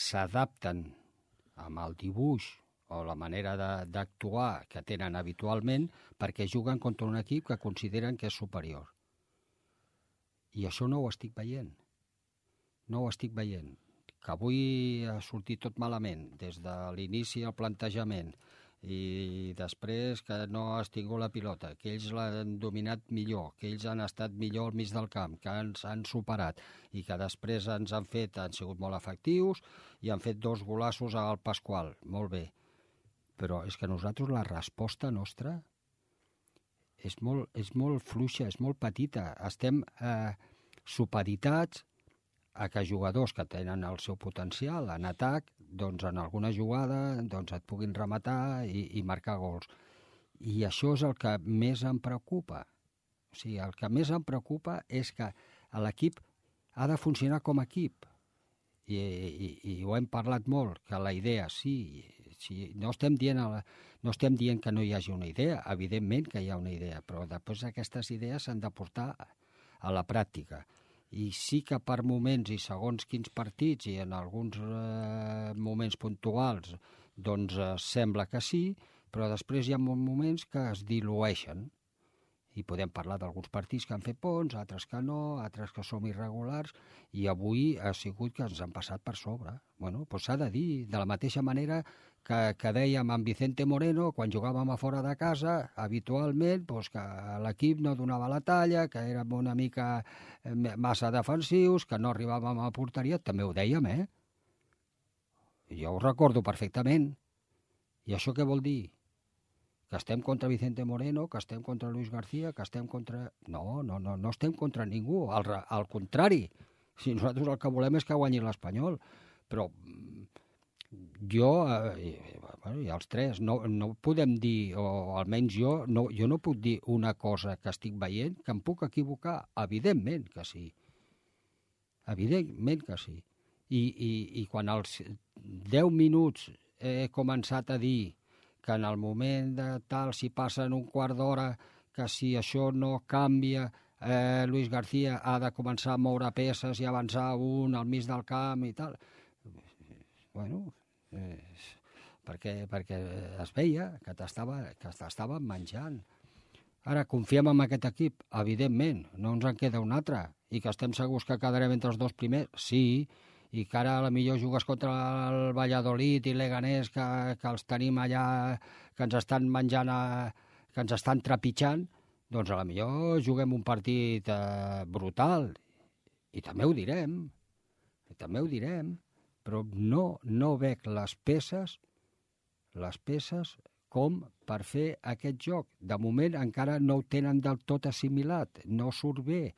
Speaker 1: s'adapten amb el dibuix o la manera d'actuar que tenen habitualment perquè juguen contra un equip que consideren que és superior. I això no ho estic veient. No ho estic veient que avui ha sortit tot malament, des de l'inici al plantejament, i després que no has tingut la pilota, que ells l'han dominat millor, que ells han estat millor al mig del camp, que ens han superat i que després ens han fet, han sigut molt efectius i han fet dos golassos al Pasqual, molt bé. Però és que nosaltres la resposta nostra és molt, és molt fluixa, és molt petita. Estem eh, supeditats a que jugadors que tenen el seu potencial en atac, doncs en alguna jugada doncs et puguin rematar i, i marcar gols. I això és el que més em preocupa. O sigui, el que més em preocupa és que l'equip ha de funcionar com a equip. I, i, i ho hem parlat molt, que la idea, sí, sí no, estem dient la, no estem dient que no hi hagi una idea, evidentment que hi ha una idea, però després aquestes idees s'han de portar a la pràctica i sí que per moments i segons quins partits i en alguns eh, moments puntuals doncs eh, sembla que sí, però després hi ha moments que es dilueixen i podem parlar d'alguns partits que han fet ponts, altres que no, altres que som irregulars, i avui ha sigut que ens han passat per sobre. Bueno, doncs s'ha de dir, de la mateixa manera que, que dèiem amb Vicente Moreno, quan jugàvem a fora de casa, habitualment doncs, que l'equip no donava la talla, que érem una mica eh, massa defensius, que no arribàvem a porteria, també ho dèiem, eh? Jo ho recordo perfectament. I això què vol dir? Que estem contra Vicente Moreno, que estem contra Luis García, que estem contra... No, no, no, no estem contra ningú, al, al contrari. Si nosaltres el que volem és que guanyi l'Espanyol. Però mm, jo, eh, bueno, i els tres, no, no podem dir, o almenys jo, no, jo no puc dir una cosa que estic veient, que em puc equivocar. Evidentment que sí. Evidentment que sí. I, i, i quan als 10 minuts he començat a dir que en el moment de tal, si passen un quart d'hora, que si això no canvia, eh, Luis García ha de començar a moure peces i avançar un al mig del camp i tal. Bueno, eh, perquè, perquè es veia que t'estava menjant. Ara, confiem en aquest equip? Evidentment, no ens en queda un altre. I que estem segurs que quedarem entre els dos primers? Sí, i que ara a la millor jugues contra el Valladolid i l'Eganés, que, que els tenim allà, que ens estan menjant, a, que ens estan trepitjant, doncs a la millor juguem un partit eh, brutal. I també ho direm, i també ho direm, però no, no veig les peces, les peces com per fer aquest joc. De moment encara no ho tenen del tot assimilat, no surt bé.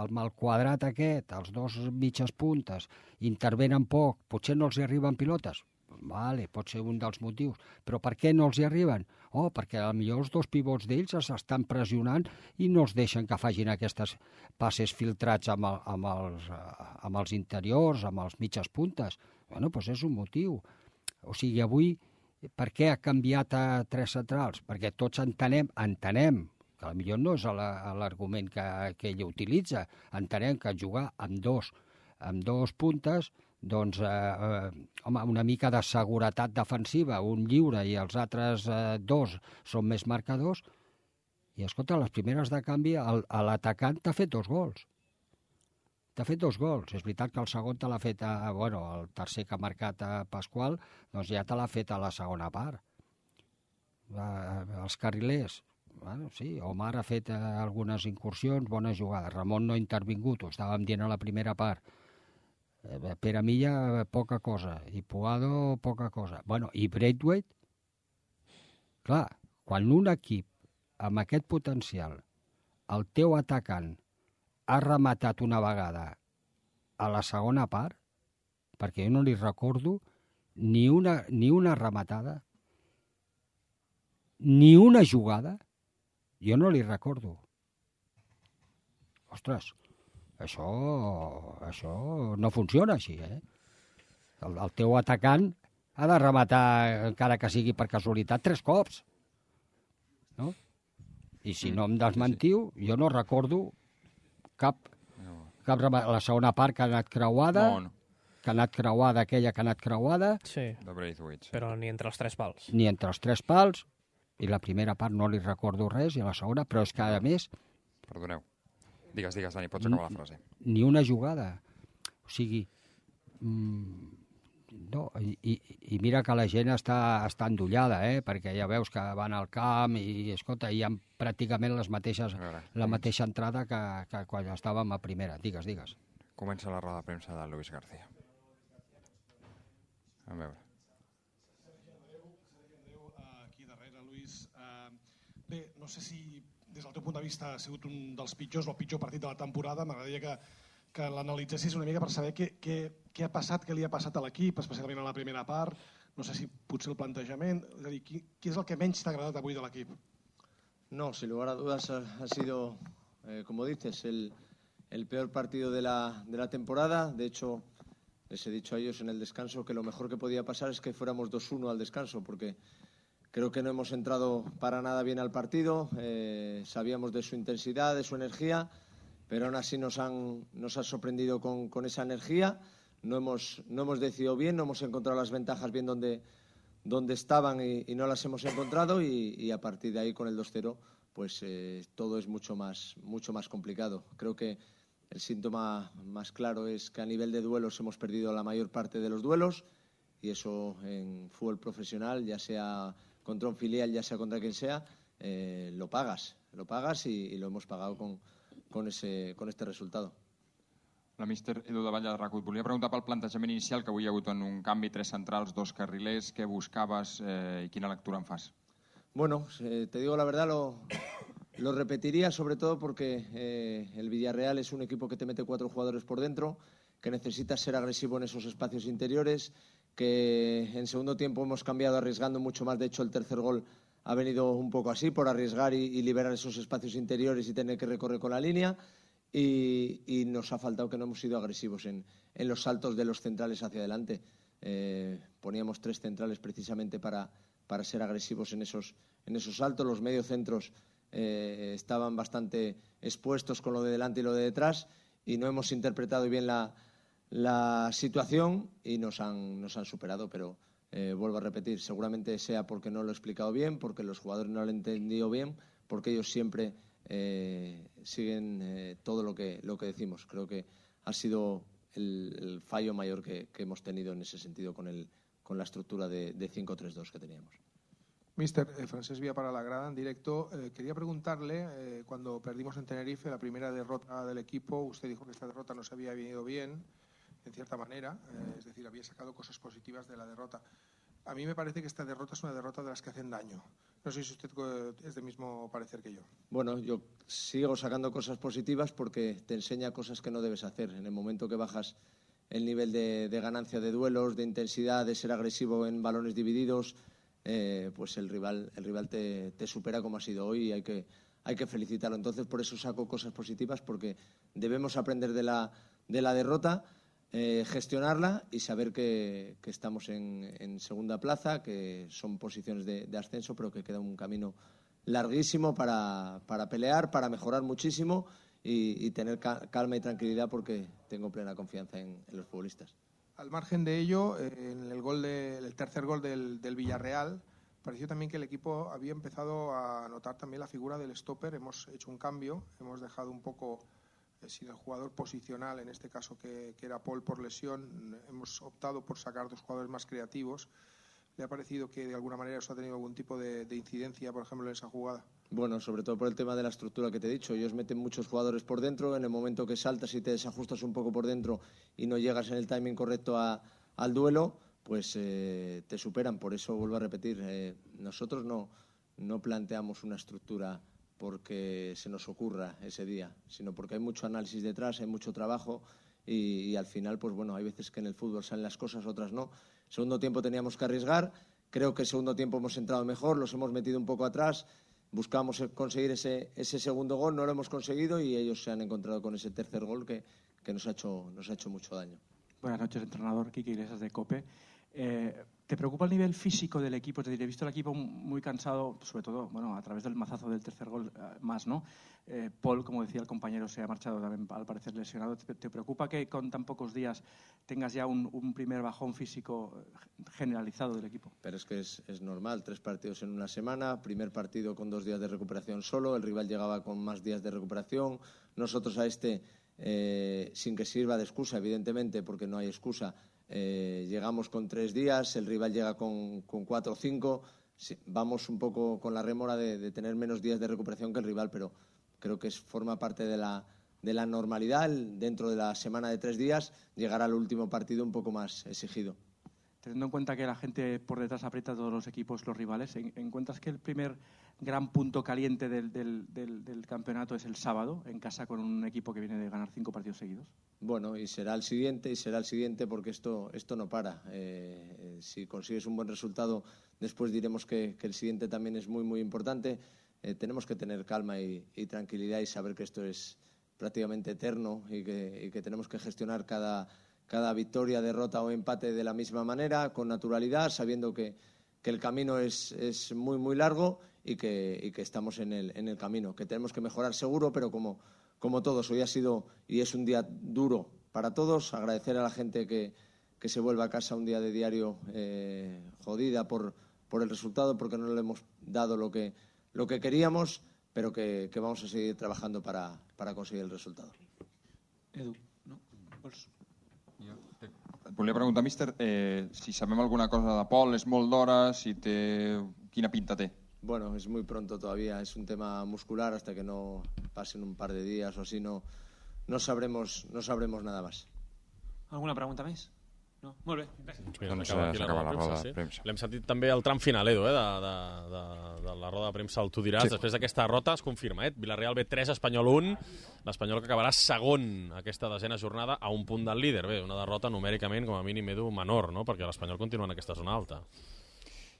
Speaker 1: El mal quadrat aquest, els dos mitges puntes, intervenen poc, potser no els hi arriben pilotes. Vale, pot ser un dels motius. Però per què no els hi arriben? Oh, perquè millor els dos pivots d'ells estan pressionant i no els deixen que facin aquestes passes filtrats amb, el, amb, els, amb els interiors, amb els mitges puntes. Bueno, doncs és un motiu. O sigui, avui per què ha canviat a tres centrals? Perquè tots entenem, entenem, que millor no és l'argument que, que ell utilitza. Entenem que jugar amb dos, amb dos puntes, doncs, eh, eh, home, una mica de seguretat defensiva, un lliure i els altres eh, dos són més marcadors, i escolta, les primeres de canvi, l'atacant t'ha fet dos gols. T'ha fet dos gols. És veritat que el segon te l'ha fet, a, bueno, el tercer que ha marcat a Pasqual, doncs ja te l'ha fet a la segona part. Els carrilers, bueno, sí, Omar ha fet eh, algunes incursions, bona jugada. Ramon no ha intervingut, ho estàvem dient a la primera part. Eh, Pere Milla, poca cosa. I Puado, poca cosa. Bueno, i Braithwaite, clar, quan un equip amb aquest potencial, el teu atacant, ha rematat una vegada a la segona part, perquè jo no li recordo ni una, ni una rematada, ni una jugada, jo no li recordo. Ostres, això, això no funciona així, eh? El, el teu atacant ha de rematar, encara que sigui per casualitat, tres cops. No? I si no em desmentiu, jo no recordo cap, cap la segona part que ha anat creuada,
Speaker 2: No, no.
Speaker 1: que ha anat creuada, aquella que ha anat creuada,
Speaker 3: Sí,
Speaker 2: De Braithwaite.
Speaker 3: Però ni entre els tres pals.
Speaker 1: ni entre els tres pals, i la primera part no li recordo res, i la segona, però és que, a més,
Speaker 2: Perdoneu. Digues, digues, Dani, pots acabar la frase.
Speaker 1: ni una jugada. O sigui, mm, no, i, i, i mira que la gent està, està endollada, eh? perquè ja veus que van al camp i, escolta, hi ha pràcticament les mateixes, la mateixa entrada que, que quan estàvem a primera. Digues, digues.
Speaker 2: Comença la roda de premsa de Luis García. A veure.
Speaker 13: aquí darrere, Lluís. Uh, bé, no sé si des del teu punt de vista ha sigut un dels pitjors o el pitjor partit de la temporada. M'agradaria que, que l'analitzessis una mica per saber què, què, què ha passat, què li ha passat a l'equip, especialment a la primera part. No sé si potser el plantejament... És a dir, qui, qui és el que menys t'ha agradat avui de l'equip?
Speaker 14: No, sin lugar a dudas ha, ha sido, eh, como dices, el, el peor partido de la, de la temporada. De hecho, les he dicho a ellos en el descanso que lo mejor que podía pasar es que fuéramos 2-1 al descanso, porque creo que no hemos entrado para nada bien al partido. eh, sabíamos de su intensidad, de su energía, pero aún así nos han, nos ha sorprendido con, con esa energía. No hemos, no hemos decidido bien, no hemos encontrado las ventajas bien donde, donde estaban y, y no las hemos encontrado y, y a partir de ahí con el 2-0 pues eh, todo es mucho más, mucho más complicado. Creo que el síntoma más claro es que a nivel de duelos hemos perdido la mayor parte de los duelos y eso en fútbol profesional, ya sea contra un filial, ya sea contra quien sea, eh, lo pagas, lo pagas y, y lo hemos pagado con, con, ese, con este resultado.
Speaker 2: La míster Edu de Valla de Racut. Volia preguntar pel plantejament inicial, que avui hi ha hagut en un canvi, tres centrals, dos carrilers, què buscaves eh, i quina lectura en fas?
Speaker 14: Bueno, eh, te digo la verdad, lo, Lo repetiría sobre todo porque eh, el Villarreal es un equipo que te mete cuatro jugadores por dentro, que necesita ser agresivo en esos espacios interiores, que en segundo tiempo hemos cambiado arriesgando mucho más. De hecho, el tercer gol ha venido un poco así, por arriesgar y, liberar esos espacios interiores y tener que recorrer con la línea. Y, y nos ha faltado que no hemos sido agresivos en, en los saltos de los centrales hacia adelante. Eh, poníamos tres centrales precisamente para, para ser agresivos en esos, en esos saltos. Los mediocentros eh, estaban bastante expuestos con lo de delante y lo de detrás y no hemos interpretado bien la, la situación y nos han, nos han superado, pero eh, vuelvo a repetir, seguramente sea porque no lo he explicado bien, porque los jugadores no lo han entendido bien, porque ellos siempre eh, siguen eh, todo lo que, lo que decimos. Creo que ha sido el, fallo mayor que, que, hemos tenido en ese sentido con, el, con la estructura de, de 5-3-2 que teníamos.
Speaker 15: Mister, eh, Francés Vía para la grada en directo. Eh, quería preguntarle, cuando perdimos en Tenerife la primera derrota del equipo, usted dijo que esta derrota no se había venido bien, en cierta manera, eh, es decir, había sacado cosas positivas de la derrota. A mí me parece que esta derrota es una derrota de las que hacen daño. No sé si usted eh, es del mismo parecer que yo.
Speaker 14: Bueno, yo sigo sacando cosas positivas porque te enseña cosas que no debes hacer. En el momento que bajas el nivel de, de ganancia de duelos, de intensidad, de ser agresivo en balones divididos, eh, pues el rival, el rival te, te, supera como ha sido hoy y hay que, hay que felicitarlo. Entonces, por eso saco cosas positivas, porque debemos aprender de la, de la derrota, eh, gestionarla y saber que, que estamos en, en, segunda plaza, que son posiciones de, de, ascenso, pero que queda un camino larguísimo para, para pelear, para mejorar muchísimo y, y, tener calma y tranquilidad porque tengo plena confianza en, en los futbolistas.
Speaker 15: Al margen de ello, eh, en el, gol de, el tercer gol del, del, Villarreal, pareció también que el equipo había empezado a notar también la figura del stopper. Hemos hecho un cambio, hemos dejado un poco sin el jugador posicional, en este caso que, que, era Paul por lesión, hemos optado por sacar dos jugadores más creativos. ¿Le ha parecido que de alguna manera eso ha tenido algún tipo de, de incidencia, por ejemplo, en esa jugada?
Speaker 14: Bueno, sobre todo por el tema de la estructura que te he dicho. Ellos meten muchos jugadores por dentro. En el momento que saltas y te desajustas un poco por dentro y no llegas en el timing correcto a, al duelo, pues eh, te superan. Por eso vuelvo a repetir, eh, nosotros no, no planteamos una estructura porque se nos ocurra ese día, sino porque hay mucho análisis detrás, hay mucho trabajo y, y al final, pues bueno, hay veces que en el fútbol salen las cosas, otras no. Segundo tiempo teníamos que arriesgar. Creo que segundo tiempo hemos entrado mejor, los hemos metido un poco atrás buscamos conseguir ese, ese, segundo gol, no lo hemos conseguido y ellos se han encontrado con ese tercer gol que, que nos, ha hecho, nos ha hecho mucho daño.
Speaker 16: Buenas noches, entrenador Kiki Iglesias de COPE. Eh, ¿Te preocupa el nivel físico del equipo? Te diré, he visto el equipo muy cansado, sobre todo bueno, a través del mazazo del tercer gol eh, más, ¿no? Eh, Paul, como decía el compañero, se ha marchado también al parecer lesionado. ¿Te, preocupa que con tan pocos días tengas ya un, primer bajón físico generalizado del equipo?
Speaker 14: Pero es que es, es, normal, tres partidos en una semana, primer partido con dos días de recuperación solo, el rival llegaba con más días de recuperación, nosotros a este, eh, sin que sirva de excusa, evidentemente, porque no hay excusa, eh, llegamos con tres días, el rival llega con, cuatro o cinco. Sí, vamos un poco con la rémora de, tener menos días de recuperación que el rival, pero creo que es, forma parte de la, de la normalidad. Dentro de la semana de tres días llegará al último partido un poco más exigido.
Speaker 16: Teniendo en cuenta que la gente por detrás aprieta a todos los equipos, los rivales, ¿encuentras que el primer gran punto caliente del, del, del, del, campeonato es el sábado, en casa con un equipo que viene de ganar cinco partidos seguidos?
Speaker 14: Bueno, y será el siguiente, y será el siguiente porque esto, esto no para. Eh, si consigues un buen resultado, después diremos que, que el siguiente también es muy, muy importante. Eh, tenemos que tener calma y, y, tranquilidad y saber que esto es prácticamente eterno y que, y que tenemos que gestionar cada, cada victoria, derrota o empate de la misma manera, con naturalidad, sabiendo que, que el camino es, es, muy, muy largo y que, y que estamos en el, en el, camino, que tenemos que mejorar seguro, pero como, como todos, hoy ha sido y es un día duro para todos, agradecer a la gente que, que se vuelva a casa un día de diario eh, jodida por, por el resultado, porque no le hemos dado lo que, lo que queríamos, pero que, que vamos a seguir trabajando para, para conseguir el resultado.
Speaker 16: Edu, no?
Speaker 2: Vols... Et volia preguntar, míster, eh, si sabem alguna cosa de Pol, és molt d'hora, si té... quina pinta té?
Speaker 14: Bueno, es muy pronto todavía, es un tema muscular, hasta que no pasen un par de días o así, no, no, sabremos, no sabremos nada más.
Speaker 17: ¿Alguna pregunta més? No, molt bé, gràcies.
Speaker 2: Doncs,
Speaker 4: s'acaba
Speaker 2: la
Speaker 4: de
Speaker 2: roda de premsa.
Speaker 4: L'hem sentit també al tram final, Edu, eh, de, de, de, de la roda de premsa, el tu diràs.
Speaker 2: Sí.
Speaker 4: Després d'aquesta derrota es confirma, eh? Villarreal B 3, Espanyol 1, l'Espanyol que acabarà segon aquesta desena jornada a un punt del líder. Bé, una derrota numèricament, com a mínim, Edu, menor, no? perquè l'Espanyol continua en aquesta zona alta.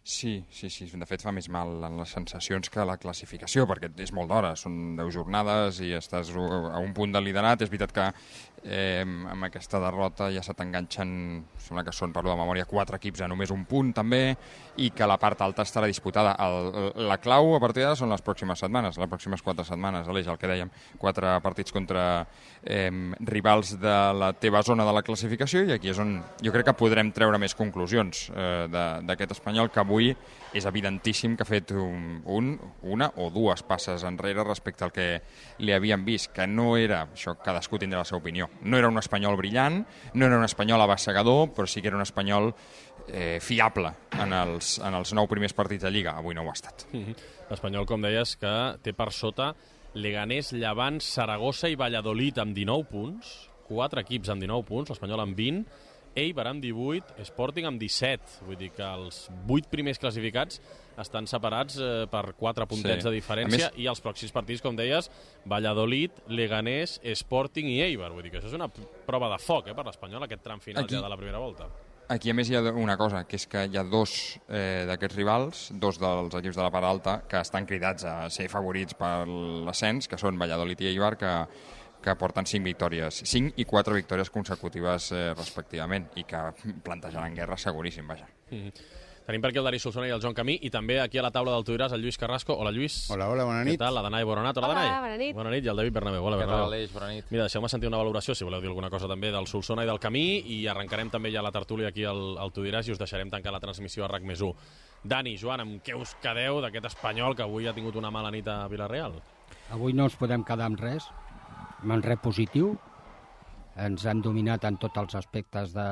Speaker 2: Sí, sí, sí. De fet, fa més mal en les sensacions que la classificació, perquè és molt d'hora. Són 10 jornades i estàs a un punt del liderat. És veritat que eh, amb aquesta derrota ja se t'enganxen, sembla que són, parlo de memòria, quatre equips a només un punt, també, i que la part alta estarà disputada. El, la clau a partir d'ara són les pròximes setmanes, les pròximes quatre setmanes, Aleix, el que dèiem, quatre partits contra eh, rivals de la teva zona de la classificació, i aquí és on jo crec que podrem treure més conclusions eh, de- d'aquest espanyol que avui és evidentíssim que ha fet un, un, una o dues passes enrere respecte al que li havíem vist, que no era, això cadascú tindrà la seva opinió, no era un espanyol brillant, no era un espanyol abassegador, però sí que era un espanyol eh, fiable en els, en els nou primers partits de Lliga. Avui no ho ha estat.
Speaker 4: Mhm. L'Espanyol, com deies, que té per sota Leganés, Llevant, Saragossa i Valladolid amb 19 punts, quatre equips amb 19 punts, l'Espanyol amb 20, Eibar amb 18, Sporting amb 17. Vull dir que els 8 primers classificats estan separats eh, per 4 puntets
Speaker 2: Sí.
Speaker 4: de diferència
Speaker 2: A més-
Speaker 4: i els pròxims partits, com deies, Valladolid, Leganés, Sporting i Eibar. Vull dir que això és una prova de foc eh, per l'Espanyol, aquest tram final
Speaker 2: Aquí-
Speaker 4: ja de la primera volta.
Speaker 2: Aquí, a més, hi ha una cosa, que és que hi ha dos eh, d'aquests rivals, dos dels equips de la part alta, que estan cridats a ser favorits per l'ascens, que són Valladolid i Eibar, que, que porten 5 victòries, 5 i 4 victòries consecutives eh, respectivament, i que plantejaran guerra seguríssim, vaja.
Speaker 4: Mhm. Tenim per aquí el Dani Solsona i el Joan Camí i també aquí a la taula del Tudiràs el Lluís Carrasco. Hola, Lluís.
Speaker 18: Hola, hola, bona
Speaker 4: Què
Speaker 18: nit.
Speaker 4: tal? La Danai Boronat. Hola,
Speaker 18: Hola,
Speaker 4: Danai.
Speaker 18: bona nit.
Speaker 4: Bona nit. I el David Bernabéu. Hola,
Speaker 18: Què tal,
Speaker 4: Bernabéu.
Speaker 18: Aleix? Bona nit.
Speaker 4: Mira, deixeu-me sentir una valoració, si voleu dir alguna cosa també, del Solsona i del Camí, i arrencarem també ja la tertúlia aquí al, al Tudiràs i us deixarem tancar la transmissió a RAC més 1. Dani, Joan, amb què us quedeu d'aquest espanyol que avui ha tingut una mala nit a Vilareal?
Speaker 1: Avui no ens podem quedar amb res, amb res positiu. Ens han dominat en tots els aspectes de,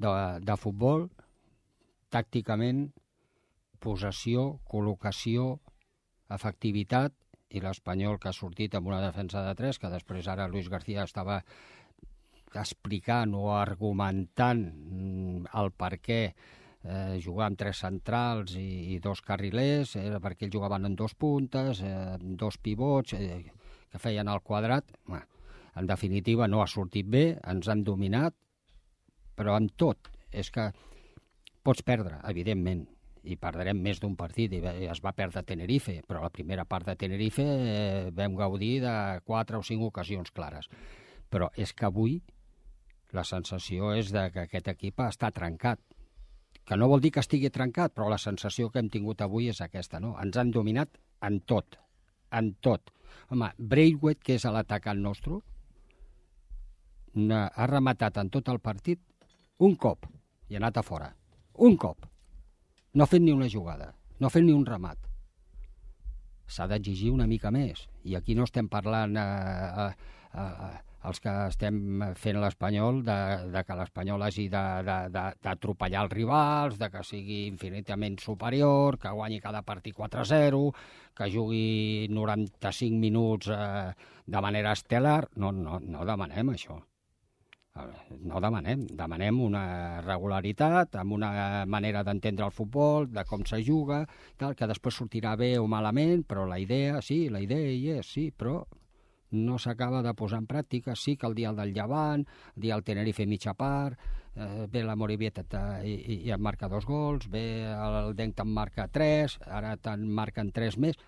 Speaker 1: de, de futbol, tàcticament, possessió, col·locació, efectivitat, i l'Espanyol que ha sortit amb una defensa de 3, que després ara Luis García estava explicant o argumentant mm, el per què eh, jugar amb tres centrals i, i dos carrilers, era perquè ells jugaven en dos puntes, eh, dos pivots, eh, que feien el quadrat. Bé, en definitiva, no ha sortit bé, ens han dominat, però amb tot, és que pots perdre, evidentment, i perdrem més d'un partit, i es va perdre Tenerife, però la primera part de Tenerife eh, vam gaudir de quatre o cinc ocasions clares. Però és que avui la sensació és de que aquest equip està trencat, que no vol dir que estigui trencat, però la sensació que hem tingut avui és aquesta, no? Ens han dominat en tot, en tot. Home, Braithwaite, que és l'atacant nostre, ha rematat en tot el partit un cop i ha anat a fora. Un cop. No ha fet ni una jugada, no ha fet ni un remat. S'ha d'exigir una mica més. I aquí no estem parlant eh, eh, eh, els que estem fent l'espanyol de, de que l'espanyol hagi d'atropellar els rivals, de que sigui infinitament superior, que guanyi cada partit 4-0, que jugui 95 minuts eh, de manera estel·lar. No, no, no demanem això. No demanem, demanem una regularitat, amb una manera d'entendre el futbol, de com se juga, tal, que després sortirà bé o malament, però la idea, sí, la idea hi és, sí, però no s'acaba de posar en pràctica. Sí que el dia del Llevant, el dia del Tenerife mitja part, eh, ve la Morivieta i, i, i en marca dos gols, ve el Dent en marca tres, ara te'n marquen tres més.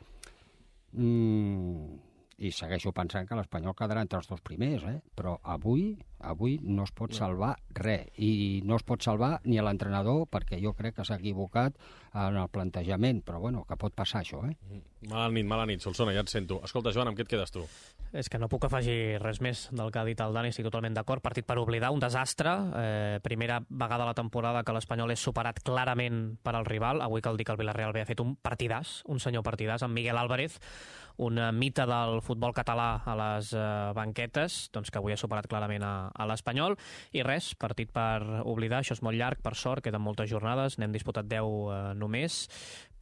Speaker 1: Mm, i segueixo pensant que l'Espanyol quedarà entre els dos primers, eh? però avui avui no es pot salvar res i no es pot salvar ni a l'entrenador perquè jo crec que s'ha equivocat en el plantejament, però bueno, que pot passar això, eh?
Speaker 4: Mala nit, mala nit, Solsona, ja et sento. Escolta, Joan, amb què et quedes tu?
Speaker 3: És que no puc afegir res més del que ha dit el Dani, estic totalment d'acord. Partit per oblidar, un desastre. Eh, primera vegada a la temporada que l'Espanyol és superat clarament per al rival. Avui cal dir que el Villarreal ha fet un partidàs, un senyor partidàs, amb Miguel Álvarez, un mite del futbol català a les eh, banquetes, doncs que avui ha superat clarament a, a l'Espanyol. I res, partit per oblidar, això és molt llarg, per sort, queden moltes jornades, n'hem disputat 10 eh, només,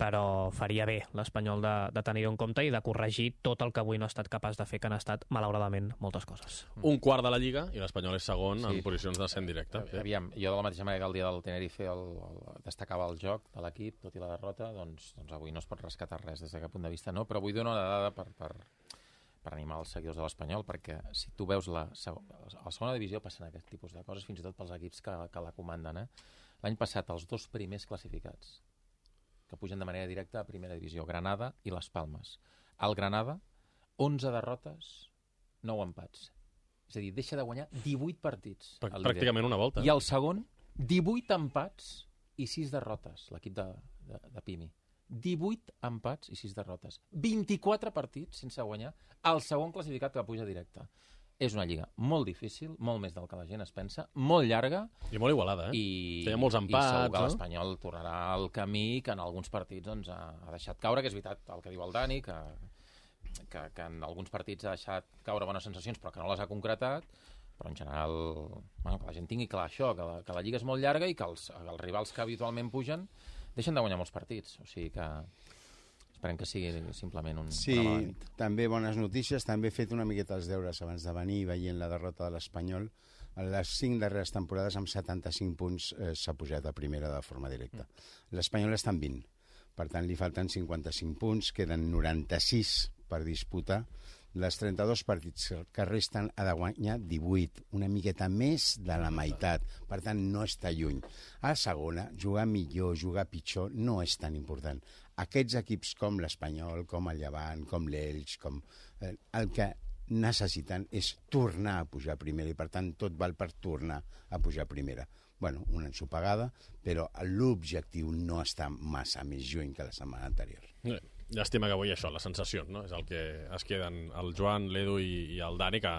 Speaker 3: però faria bé l'Espanyol de, de tenir-ho en compte i de corregir tot el que avui no ha estat capaç de fer, que han estat, malauradament, moltes coses.
Speaker 4: Un quart de la Lliga i l'Espanyol és segon
Speaker 18: Sí.
Speaker 4: en posicions d'ascent directe.
Speaker 18: Aviam, jo de la mateixa manera que el dia del Tenerife el, el, destacava el joc de l'equip, tot i la derrota, doncs, doncs avui no es pot rescatar res des d'aquest punt de vista, no? Però vull donar una dada per, per, per animar els seguidors de l'Espanyol, perquè si tu veus la, a la segona divisió passen aquest tipus de coses, fins i tot pels equips que, que la comanden. Eh? L'any passat, els dos primers classificats que pugen de manera directa a primera divisió, Granada i Les Palmes. El Granada, 11 derrotes, 9 empats. És a dir, deixa de guanyar 18 partits. Al
Speaker 4: pràcticament una volta.
Speaker 18: I el segon, 18 empats i 6 derrotes, l'equip de, de, de Pimi. 18 empats i 6 derrotes. 24 partits sense guanyar el segon classificat que puja directe. És una lliga molt difícil, molt més del que la gent es pensa, molt llarga.
Speaker 4: I molt igualada, eh?
Speaker 18: I,
Speaker 4: Tenia molts empats,
Speaker 18: I segur que
Speaker 4: no?
Speaker 18: l'Espanyol tornarà al camí que en alguns partits doncs, ha, ha deixat caure, que és veritat el que diu el Dani, que, que, que en alguns partits ha deixat caure bones sensacions però que no les ha concretat, però en general bueno, que la gent tingui clar això, que la, que la lliga és molt llarga i que els, els rivals que habitualment pugen deixen de guanyar molts partits. O sigui que esperem que sigui simplement un,
Speaker 19: Sí, també bones notícies. També he fet una miqueta els deures abans de venir veient la derrota de l'Espanyol. En les cinc darreres temporades, amb 75 punts, eh, s'ha pujat a primera de forma directa. L'Espanyol està en 20. Per tant, li falten 55 punts, queden 96 per disputar. Les 32 partits que resten ha de guanyar 18, una miqueta més de la meitat. Per tant, no està lluny. A segona, jugar millor, jugar pitjor, no és tan important. Aquests equips com l'Espanyol, com el Llevant, com l'Elx, com... Eh, el que necessiten és tornar a pujar a primera i, per tant, tot val per tornar a pujar a primera. bueno, una ensopegada, però l'objectiu no està massa més lluny que la setmana anterior.
Speaker 4: Eh, Llàstima que avui això, les sensacions, no? És el que es queden el Joan, l'Edu i, i el Dani, que,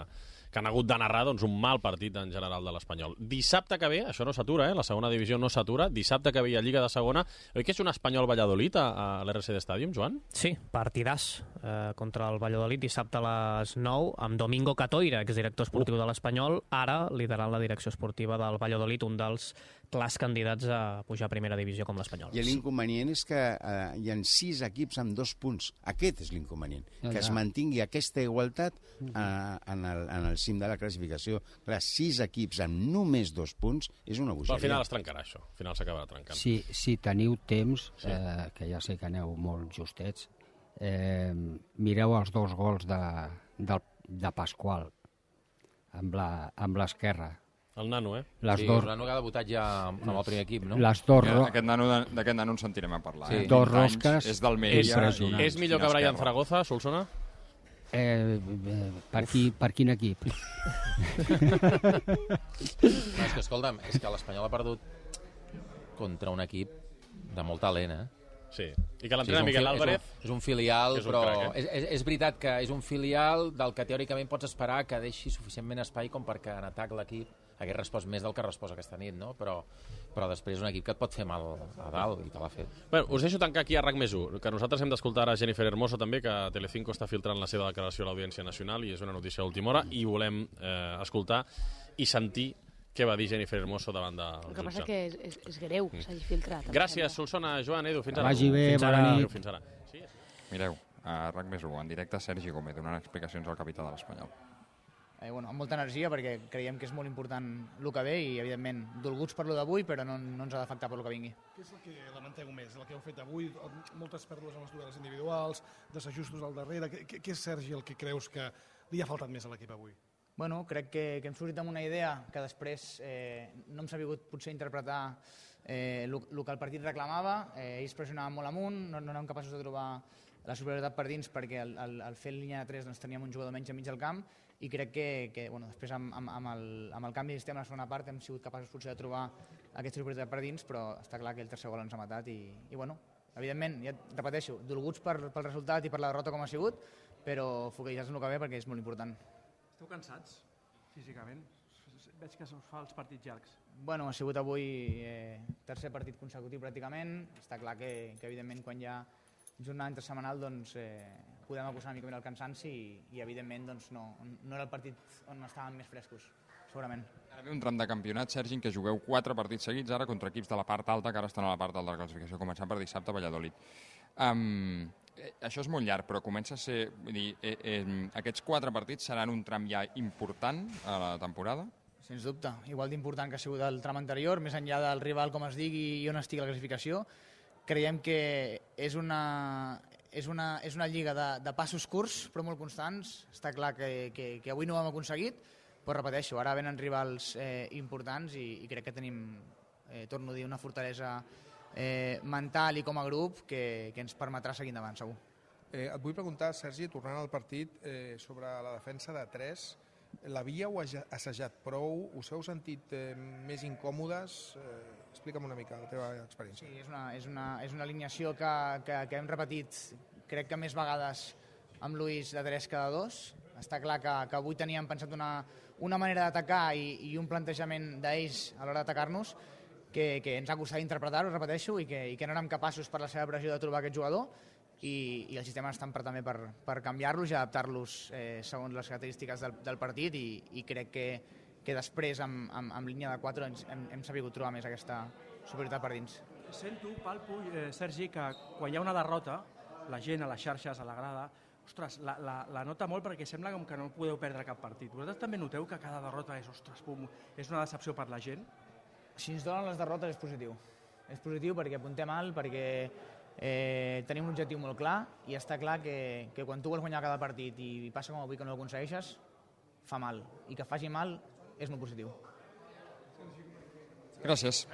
Speaker 4: que han hagut de narrar doncs, un mal partit en general de l'Espanyol. Dissabte que ve, això no s'atura, eh? la segona divisió no s'atura, dissabte que ve hi ha Lliga de Segona. Oi que és un Espanyol-Valladolid a, a l'RCD Stadium, Joan?
Speaker 3: Sí, partidàs eh, contra el Valladolid dissabte a les 9 amb Domingo Catoira, exdirector esportiu de l'Espanyol, ara liderant la direcció esportiva del Valladolid, un dels clars candidats a pujar a primera divisió com l'Espanyol.
Speaker 19: I l'inconvenient és que eh, hi ha sis equips amb dos punts. Aquest és l'inconvenient,
Speaker 3: Ja,
Speaker 19: que es
Speaker 3: ja.
Speaker 19: mantingui aquesta igualtat eh, en, el, en el cim de la classificació. Clar, sis equips amb només dos punts és una
Speaker 4: Però
Speaker 19: bogeria.
Speaker 4: al final es trencarà això, al final s'acabarà trencant.
Speaker 1: Si, si teniu temps, eh, que ja sé que aneu molt justets, eh, mireu els dos gols de, del, de Pasqual amb la- amb l'esquerra.
Speaker 4: El nano, eh?
Speaker 1: Les
Speaker 18: sí,
Speaker 1: dos-
Speaker 18: és un nano que ha debutat ja amb el primer equip, no?
Speaker 1: Les dos ro-
Speaker 17: Aquest nano, de- d'aquest nano en sentirem a parlar.
Speaker 18: Sí.
Speaker 17: Eh?
Speaker 1: Dos
Speaker 17: 20 anys,
Speaker 1: rosques
Speaker 17: És d'Almeria.
Speaker 1: impressionants.
Speaker 17: i-
Speaker 4: És millor que Brian. Zaragoza, Solsona?
Speaker 1: Eh, eh, per, qui, per quin equip? <laughs>
Speaker 18: No, és que, escolta'm, és que l'Espanyol ha perdut contra un equip de molt talent, eh?
Speaker 4: Sí. I que l'entrena
Speaker 18: és un
Speaker 4: Miguel Álvarez...
Speaker 18: És un, és un filial,
Speaker 4: és un
Speaker 18: però
Speaker 4: crac, eh?
Speaker 18: és, és, és veritat que és un filial del que teòricament pots esperar que deixi suficientment espai com perquè en atac l'equip hagués respost més del que respost aquesta nit, no? Però, però després és un equip que et pot fer mal a dalt i te l'ha fet.
Speaker 4: Bueno, us deixo tancar aquí a RAC més 1, que nosaltres hem d'escoltar a Jennifer Hermoso també, que Telecinco està filtrant la seva declaració a l'Audiència Nacional i és una notícia d'última hora, i volem eh, escoltar i sentir què va dir Jennifer Hermoso davant de
Speaker 20: El que passa que és, és, és greu que s'hagi filtrat.
Speaker 4: Gràcies, Solsona, Joan, Edu, fins ara.
Speaker 1: vagi bé,
Speaker 4: fins
Speaker 1: bona
Speaker 4: ara.
Speaker 1: nit.
Speaker 4: Adéu, Fins ara. Sí,
Speaker 17: Mireu, a RAC més 1, en directe Sergi Gómez donant explicacions al capità de l'Espanyol.
Speaker 21: Eh, bueno, amb molta energia perquè creiem que és molt important el que ve i evidentment dolguts per lo d'avui però no, no ens ha d'afectar per lo que vingui.
Speaker 13: Què és el que lamenteu més, el que heu fet avui? Moltes pèrdues en les duels individuals, desajustos al darrere. Què, què, és, Sergi, el que creus que li ha faltat més a l'equip avui?
Speaker 21: Bueno, crec que, que hem sortit amb una idea que després eh, no hem sabut potser interpretar eh, el que el partit reclamava, eh, ells pressionaven molt amunt, no, no érem capaços de trobar la superioritat per dins perquè al, al, al fer línia de 3 doncs, teníem un jugador menys enmig del camp i crec que, que bueno, després amb, amb, amb, el, amb el canvi de sistema a la segona part hem sigut capaços potser de trobar aquesta superioritat per dins, però està clar que el tercer gol ens ha matat i, i bueno, evidentment, ja et repeteixo, dolguts per, pel resultat i per la derrota com ha sigut, però foquejats en el que ve perquè és molt important.
Speaker 16: Esteu cansats, físicament? Veig que us fa els partits llargs.
Speaker 21: Bueno, ha sigut avui eh, tercer partit consecutiu pràcticament. Està clar que, que evidentment quan hi ha jornada intersemanal doncs, eh, podem acusar una mica més el cansanci i, i evidentment doncs, no, no era el partit on estàvem més frescos, segurament.
Speaker 17: Ara ve un tram de campionat, Sergi, en què jugueu quatre partits seguits ara contra equips de la part alta que ara estan a la part alta de la classificació, començant per dissabte a Valladolid.
Speaker 2: Um, això és molt llarg, però comença a ser... Vull dir, eh, eh, aquests quatre partits seran un tram ja important a la temporada?
Speaker 21: Sens dubte, igual d'important que ha sigut el tram anterior, més enllà del rival, com es digui, i on estigui la classificació, creiem que és una, és una, és una lliga de, de passos curts, però molt constants. Està clar que, que, que avui no ho hem aconseguit, però repeteixo, ara venen rivals eh, importants i, i crec que tenim, eh, torno a dir, una fortalesa eh, mental i com a grup que, que ens permetrà seguir endavant, segur.
Speaker 15: Eh, et vull preguntar, Sergi, tornant al partit, eh, sobre la defensa de 3, l'havíeu assajat prou? Us heu sentit eh, més incòmodes? Eh, explica'm una mica la teva experiència.
Speaker 21: Sí, és una, és una, és una alineació que, que, que hem repetit crec que més vegades amb Luis de 3 que de 2. Està clar que, que avui teníem pensat una, una manera d'atacar i, i un plantejament d'ells a l'hora d'atacar-nos que, que ens ha costat interpretar-ho, repeteixo, i que, i que no érem capaços per la seva pressió de trobar aquest jugador i, i el sistema estan per, també per, per canviar-los i adaptar-los eh, segons les característiques del, del partit i, i crec que, que després amb, amb, amb línia de 4 ens, hem, hem sabut trobar més aquesta superioritat per dins.
Speaker 16: Sento, palpo, eh, Sergi, que quan hi ha una derrota, la gent a les xarxes, a la grada, ostres, la, la, la nota molt perquè sembla com que no podeu perdre cap partit. Vosaltres també noteu que cada derrota és, ostres, pum, és una decepció per la gent?
Speaker 21: Si ens donen les derrotes és positiu. És positiu perquè apuntem alt, perquè eh, tenim un objectiu molt clar i està clar que, que quan tu vols guanyar cada partit i passa com avui que no ho aconsegueixes, fa mal. I que faci mal és molt positiu.
Speaker 2: Gràcies.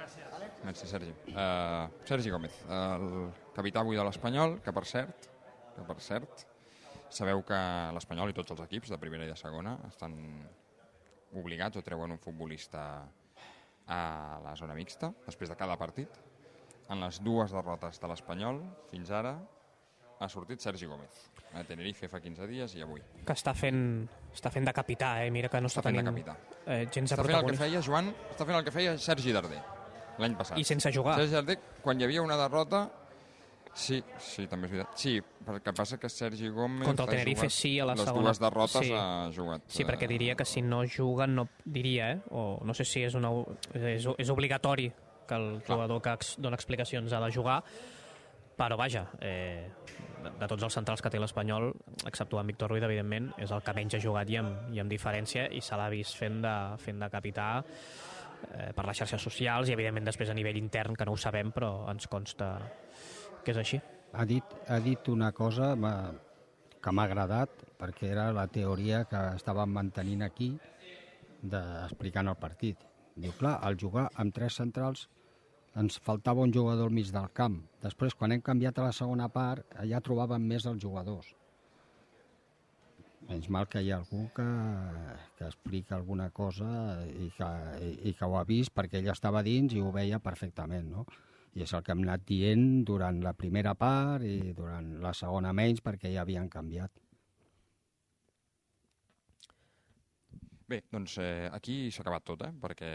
Speaker 2: Merci, Sergi. Uh, Sergi Gómez, el capità avui de l'Espanyol, que per cert, que per cert, sabeu que l'Espanyol i tots els equips de primera i de segona estan obligats o treuen un futbolista a la zona mixta després de cada partit. En les dues derrotes de l'Espanyol, fins ara, ha sortit Sergi Gómez. A Tenerife fa 15 dies i avui.
Speaker 3: Que està fent, està fent de capità, eh? Mira que no està,
Speaker 2: està fent
Speaker 3: tenint
Speaker 2: de capità.
Speaker 3: Eh, gens de
Speaker 2: està fent el que feia, Joan, està fent el que feia Sergi Darder l'any passat.
Speaker 3: I sense jugar.
Speaker 2: Sergi Darder, quan hi havia una derrota, Sí, sí, també és veritat. Sí, perquè passa que Sergi Gómez
Speaker 3: Contra el Tenerife sí, a la
Speaker 2: les
Speaker 3: segona.
Speaker 2: dues derrotes
Speaker 3: sí.
Speaker 2: ha jugat.
Speaker 3: Sí, perquè diria que si no juga, no diria, eh? o no sé si és, una, és, és obligatori que el Clar. jugador que ex, dona explicacions ha de jugar, però vaja, eh, de, de tots els centrals que té l'Espanyol, exceptuant Víctor Ruiz, evidentment, és el que menys ha jugat i amb, i amb diferència, i se l'ha vist fent de, fent de capità eh, per les xarxes socials i, evidentment, després a nivell intern, que no ho sabem, però ens consta que és així.
Speaker 1: Ha dit, ha dit una cosa que m'ha agradat, perquè era la teoria que estàvem mantenint aquí de, explicant el partit. Diu, clar, al jugar amb tres centrals ens faltava un jugador al mig del camp. Després, quan hem canviat a la segona part, ja trobàvem més els jugadors. Menys mal que hi ha algú que, que explica alguna cosa i que, i, i que ho ha vist perquè ell estava dins i ho veia perfectament, no? i és el que hem anat dient durant la primera part i durant la segona menys perquè ja havien canviat.
Speaker 2: Bé, doncs eh, aquí s'ha acabat tot, eh? perquè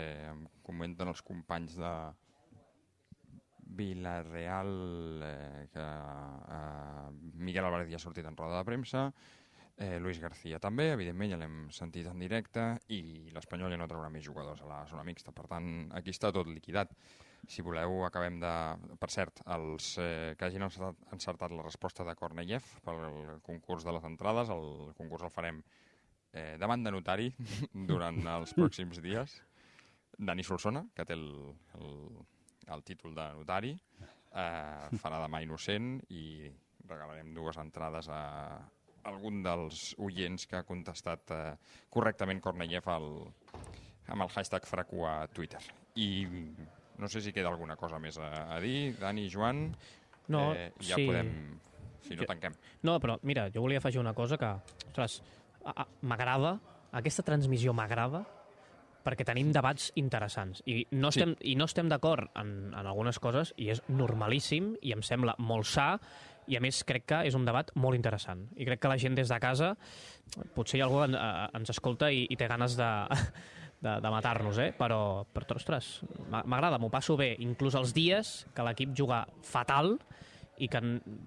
Speaker 2: comenten els companys de Villarreal eh, que eh, Miguel Álvarez ja ha sortit en roda de premsa, eh, Luis García també, evidentment ja l'hem sentit en directe, i l'Espanyol ja no traurà més jugadors a la zona mixta, per tant aquí està tot liquidat. Si voleu, acabem de... Per cert, els eh, que hagin encertat la resposta de Korneyev pel concurs de les entrades, el concurs el farem eh, davant de notari <laughs> durant els pròxims dies. Dani Solsona, que té el, el, el títol de notari, eh, farà demà innocent i regalarem dues entrades a algun dels oients que ha contestat eh, correctament Korneyev al, amb el hashtag Fracu a Twitter. I no sé si queda alguna cosa més a, a dir, Dani, Joan.
Speaker 3: No,
Speaker 2: eh, ja
Speaker 3: sí.
Speaker 2: podem... Si no, tanquem.
Speaker 3: No, però mira, jo volia afegir una cosa que, ostres, m'agrada, aquesta transmissió m'agrada perquè tenim debats interessants i no estem, sí. i no estem d'acord en, en algunes coses i és normalíssim i em sembla molt sa i a més crec que és un debat molt interessant i crec que la gent des de casa potser hi ha algú que ens escolta i, i té ganes de, <laughs> de, de matar-nos, eh? però, però ostres, m'agrada, m'ho passo bé, inclús els dies que l'equip juga fatal i que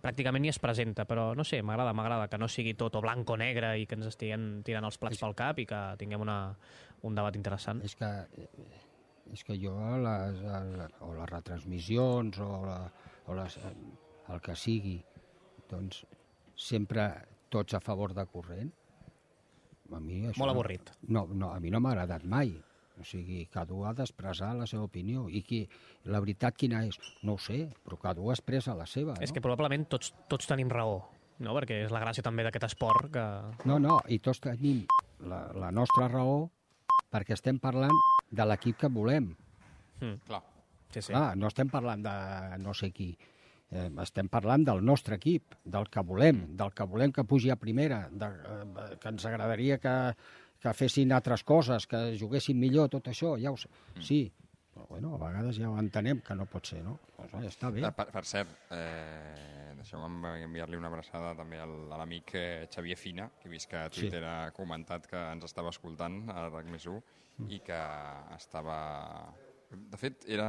Speaker 3: pràcticament ni es presenta, però no sé, m'agrada, m'agrada que no sigui tot o blanc o negre i que ens estiguem tirant els plats pel cap i que tinguem una, un debat interessant.
Speaker 1: És que, és que jo les, les, o les retransmissions o, la, o les, el que sigui, doncs sempre tots a favor de corrent. A mi això
Speaker 3: Molt avorrit.
Speaker 1: No, no, a mi no m'ha agradat mai. O sigui, cadascú ha d'expressar la seva opinió. I qui, la veritat quina és? No ho sé, però cadascú expressa la seva, no?
Speaker 3: És que probablement tots, tots tenim raó, no? perquè és la gràcia també d'aquest esport que...
Speaker 1: No, no, i tots tenim la, la nostra raó perquè estem parlant de l'equip que volem.
Speaker 3: Mm.
Speaker 2: Clar.
Speaker 3: Sí, sí.
Speaker 1: Clar, no estem parlant de no sé qui. Eh, estem parlant del nostre equip, del que volem, del que volem que pugi a primera, de, eh, que ens agradaria que, que fessin altres coses, que juguessin millor, tot això, ja ho sé. Sí, però bueno, a vegades ja ho entenem que no pot ser, no? Pues, ja està bé.
Speaker 2: Eh, Per, per cert, eh, deixeu-me enviar-li una abraçada també al, a l'amic eh, Xavier Fina, que he vist que a
Speaker 1: Sí.
Speaker 2: Twitter ha comentat que ens estava escoltant a RAC més 1
Speaker 1: Mm.
Speaker 2: i que estava... De fet, era...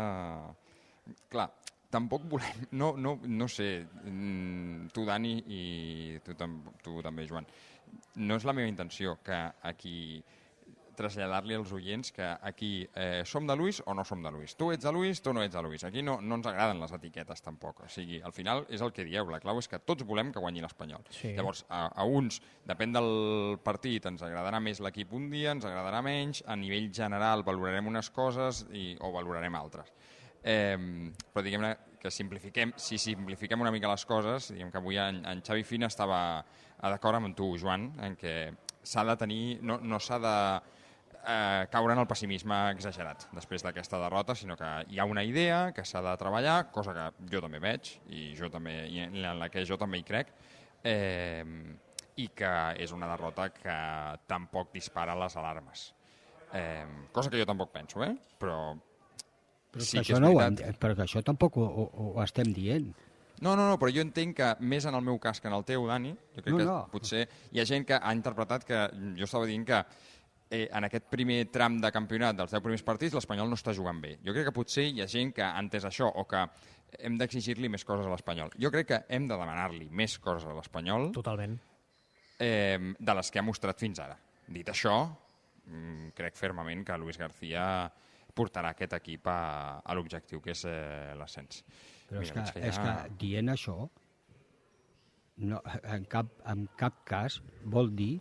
Speaker 2: Clar, tampoc volem... No, no, no sé, mm, tu, Dani, i tu, tu també, Joan, no és la meva intenció que aquí traslladar-li als oients que aquí eh, som de Luis o no som de Luis. Tu ets de Luis, tu no ets de Luis. Aquí no, no ens agraden les etiquetes tampoc. O sigui, al final és el que dieu, la clau és que tots volem que guanyi l'Espanyol.
Speaker 3: Sí.
Speaker 2: Llavors, a, a uns, depèn del partit, ens agradarà més l'equip un dia, ens agradarà menys, a nivell general valorarem unes coses i, o valorarem altres. Eh, però diguem-ne que simplifiquem, si simplifiquem una mica les coses, diguem que avui en, en Xavi Fina estava d'acord amb tu, Joan, en què s'ha de tenir, no, no s'ha de eh, caure en el pessimisme exagerat després d'aquesta derrota, sinó que hi ha una idea que s'ha de treballar, cosa que jo també veig i jo també i en la que jo també hi crec, eh, i que és una derrota que tampoc dispara les alarmes. Eh, cosa que jo tampoc penso, eh? però
Speaker 1: Però,
Speaker 2: sí
Speaker 1: que
Speaker 2: que
Speaker 1: això no ho, però que això tampoc ho, ho, ho estem dient.
Speaker 2: No, no, no, però jo entenc que més en el meu cas que en el teu, Dani, jo crec
Speaker 1: No,
Speaker 2: que
Speaker 1: no.
Speaker 2: potser hi ha gent que ha interpretat que jo estava dient que eh, en aquest primer tram de campionat dels 10 primers partits l'Espanyol no està jugant bé. Jo crec que potser hi ha gent que ha entès això o que hem d'exigir-li més coses a l'Espanyol. Jo crec que hem de demanar-li més coses a l'Espanyol
Speaker 3: Totalment.
Speaker 2: eh, de les que ha mostrat fins ara. Dit això, mm, crec fermament que Luis García portarà aquest equip a, a l'objectiu, que és eh, l'ascens.
Speaker 1: Però és que, és que dient això, no, en, cap, en cap cas vol dir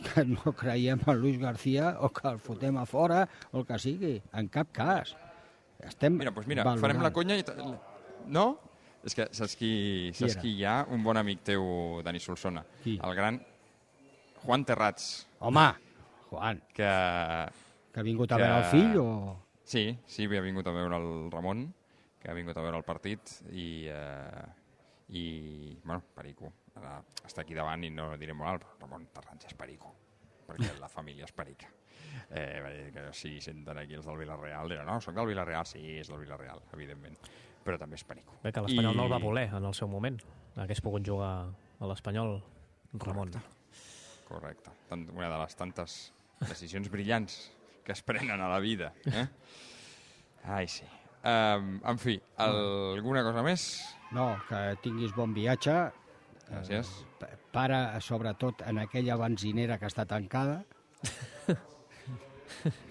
Speaker 1: que no creiem en Luis García o que el fotem a fora o el que sigui. En cap cas. Estem
Speaker 2: Mira, doncs mira,
Speaker 1: valorant.
Speaker 2: farem la conya i... No? És que saps qui,
Speaker 1: Qui
Speaker 2: saps qui hi ha? Un bon amic teu, Dani Solsona.
Speaker 1: Qui?
Speaker 2: El gran Juan Terrats.
Speaker 1: Home, Juan.
Speaker 2: Que...
Speaker 1: Que ha vingut a veure el fill o...?
Speaker 2: Sí, sí, havia vingut a veure el Ramon, que ha vingut a veure el partit i... Eh, i, bueno, Perico. Ara està aquí davant i no diré molt alt, però Ramon Terrats és Perico, perquè la família és Perica. <laughs> Eh, que si senten aquí els del Villarreal, diran, no, soc del Villarreal, sí, és del Villarreal, evidentment, però també és Perico.
Speaker 3: Bé, que l'Espanyol I... no el va voler en el seu moment. Hagués pogut jugar a l'Espanyol Ramon.
Speaker 2: Correcte. Tant, una de les tantes decisions brillants que es prenen a la vida. Eh? <laughs> Ai, sí. Um, en fi, el, alguna cosa més?
Speaker 1: No, que tinguis bon viatge.
Speaker 2: Gràcies.
Speaker 1: Eh, para, sobretot, en aquella benzinera que està tancada <laughs>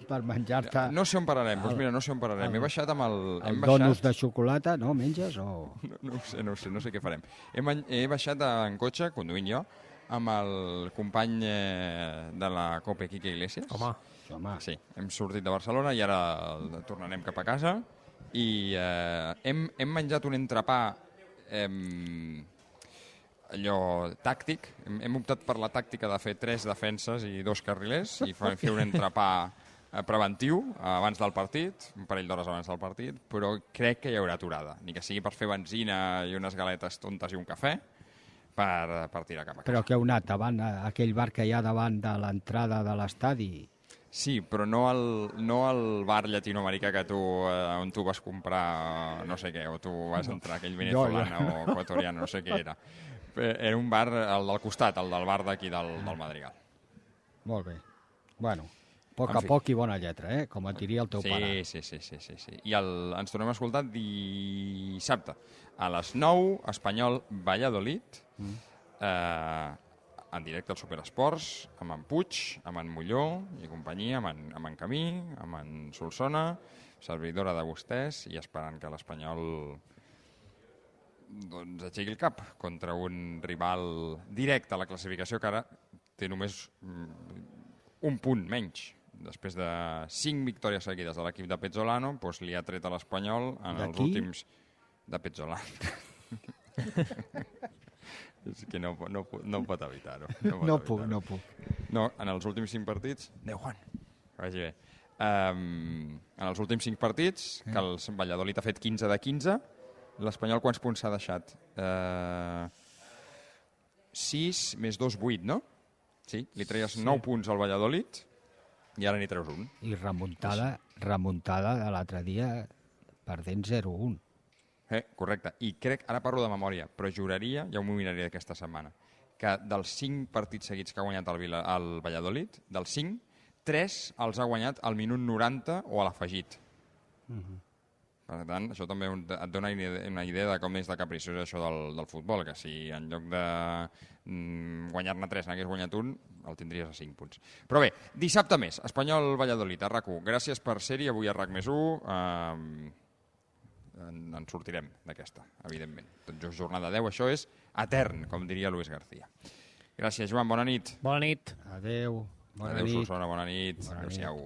Speaker 1: per menjar-te...
Speaker 2: No sé on pararem, doncs
Speaker 1: el-
Speaker 2: mira, no sé on pararem.
Speaker 1: el-
Speaker 2: He baixat amb el...
Speaker 1: El
Speaker 2: hem baixat...
Speaker 1: de xocolata, no? Menges o...? <laughs>
Speaker 2: No, no ho sé, no ho sé, no sé què farem. He, he baixat en cotxe, conduint jo, amb el company eh, de la COPE, Quique Iglesias.
Speaker 3: Home.
Speaker 1: Home.
Speaker 2: Sí, hem sortit de Barcelona i ara tornarem cap a casa i eh, hem, hem menjat un entrepà eh, allò tàctic. Hem, hem optat per la tàctica de fer tres defenses i dos carrilers i fa- fer un entrepà eh, preventiu abans del partit, un parell d'hores abans del partit, però crec que hi haurà aturada, ni que sigui per fer benzina i unes galetes tontes i un cafè per, per tirar cap a casa.
Speaker 1: Però que heu anat davant, aquell bar que hi ha davant de l'entrada de l'estadi.
Speaker 2: Sí, però no al, no al bar llatinoamericà que tu, eh, on tu vas comprar no sé què, o tu vas entrar aquell venezolana
Speaker 1: Jo, jo.
Speaker 2: o equatoriano, no sé què era. Eh, Era un bar, el del costat, el del bar d'aquí del, del Madrigal.
Speaker 1: Molt bé. Bueno, a poc
Speaker 2: En
Speaker 1: a
Speaker 2: fi.
Speaker 1: poc i bona lletra, eh? Com et diria el teu
Speaker 2: sí,
Speaker 1: pare.
Speaker 2: Sí, sí, sí, sí, sí. I el, ens tornem a escoltar dissabte a les 9, Espanyol Valladolid,
Speaker 1: Mm.
Speaker 2: eh, en directe al Superesports, amb en Puig, amb en Molló i companyia, amb en, amb en Camí, amb en Solsona, servidora de vostès, i esperant que l'Espanyol doncs, aixequi el cap contra un rival directe a la classificació que ara té només mm, un punt menys. Després de cinc victòries seguides de l'equip de Pezzolano, doncs li ha tret a l'Espanyol en els últims... De Pezzolano. <laughs> És que no, no, no pot evitar-ho. pot
Speaker 1: No puc,
Speaker 2: evitar-ho.
Speaker 1: no puc.
Speaker 2: No, en els últims cinc partits... Adéu, Juan. Que vagi bé. Um, en els últims cinc partits, que el Valladolid ha fet 15 de 15, l'Espanyol quants punts s'ha deixat? Uh, 6 més 2, 8, no? Sí, li treies
Speaker 1: Sí.
Speaker 2: 9 punts al Valladolid i ara n'hi treus un.
Speaker 1: I remuntada, remuntada de l'altre dia perdent 0-1.
Speaker 2: Eh, correcte. I crec, ara parlo de memòria, però juraria, ja m'ho miraré aquesta setmana, que dels 5 partits seguits que ha guanyat el, Vila, el Valladolid, dels 5, 3 els ha guanyat al minut 90 o a l'afegit. Per tant, això també et dona una idea- una idea de com és de capriciós això del, del futbol, que si en lloc de mm, guanyar-ne 3 n'hagués guanyat un, el tindries a 5 punts. Però bé, dissabte més, Espanyol-Valladolid, a RAC1. Gràcies per ser-hi avui a RAC més 1. Eh, en, en sortirem d'aquesta, evidentment. Tot jornada 10, això és etern, com diria Luis García. Gràcies, Joan, bona nit.
Speaker 3: Bona nit.
Speaker 1: Adeu. Bona
Speaker 2: Adéu,
Speaker 1: nit.
Speaker 2: Solsona, bona nit. Adéu-siau.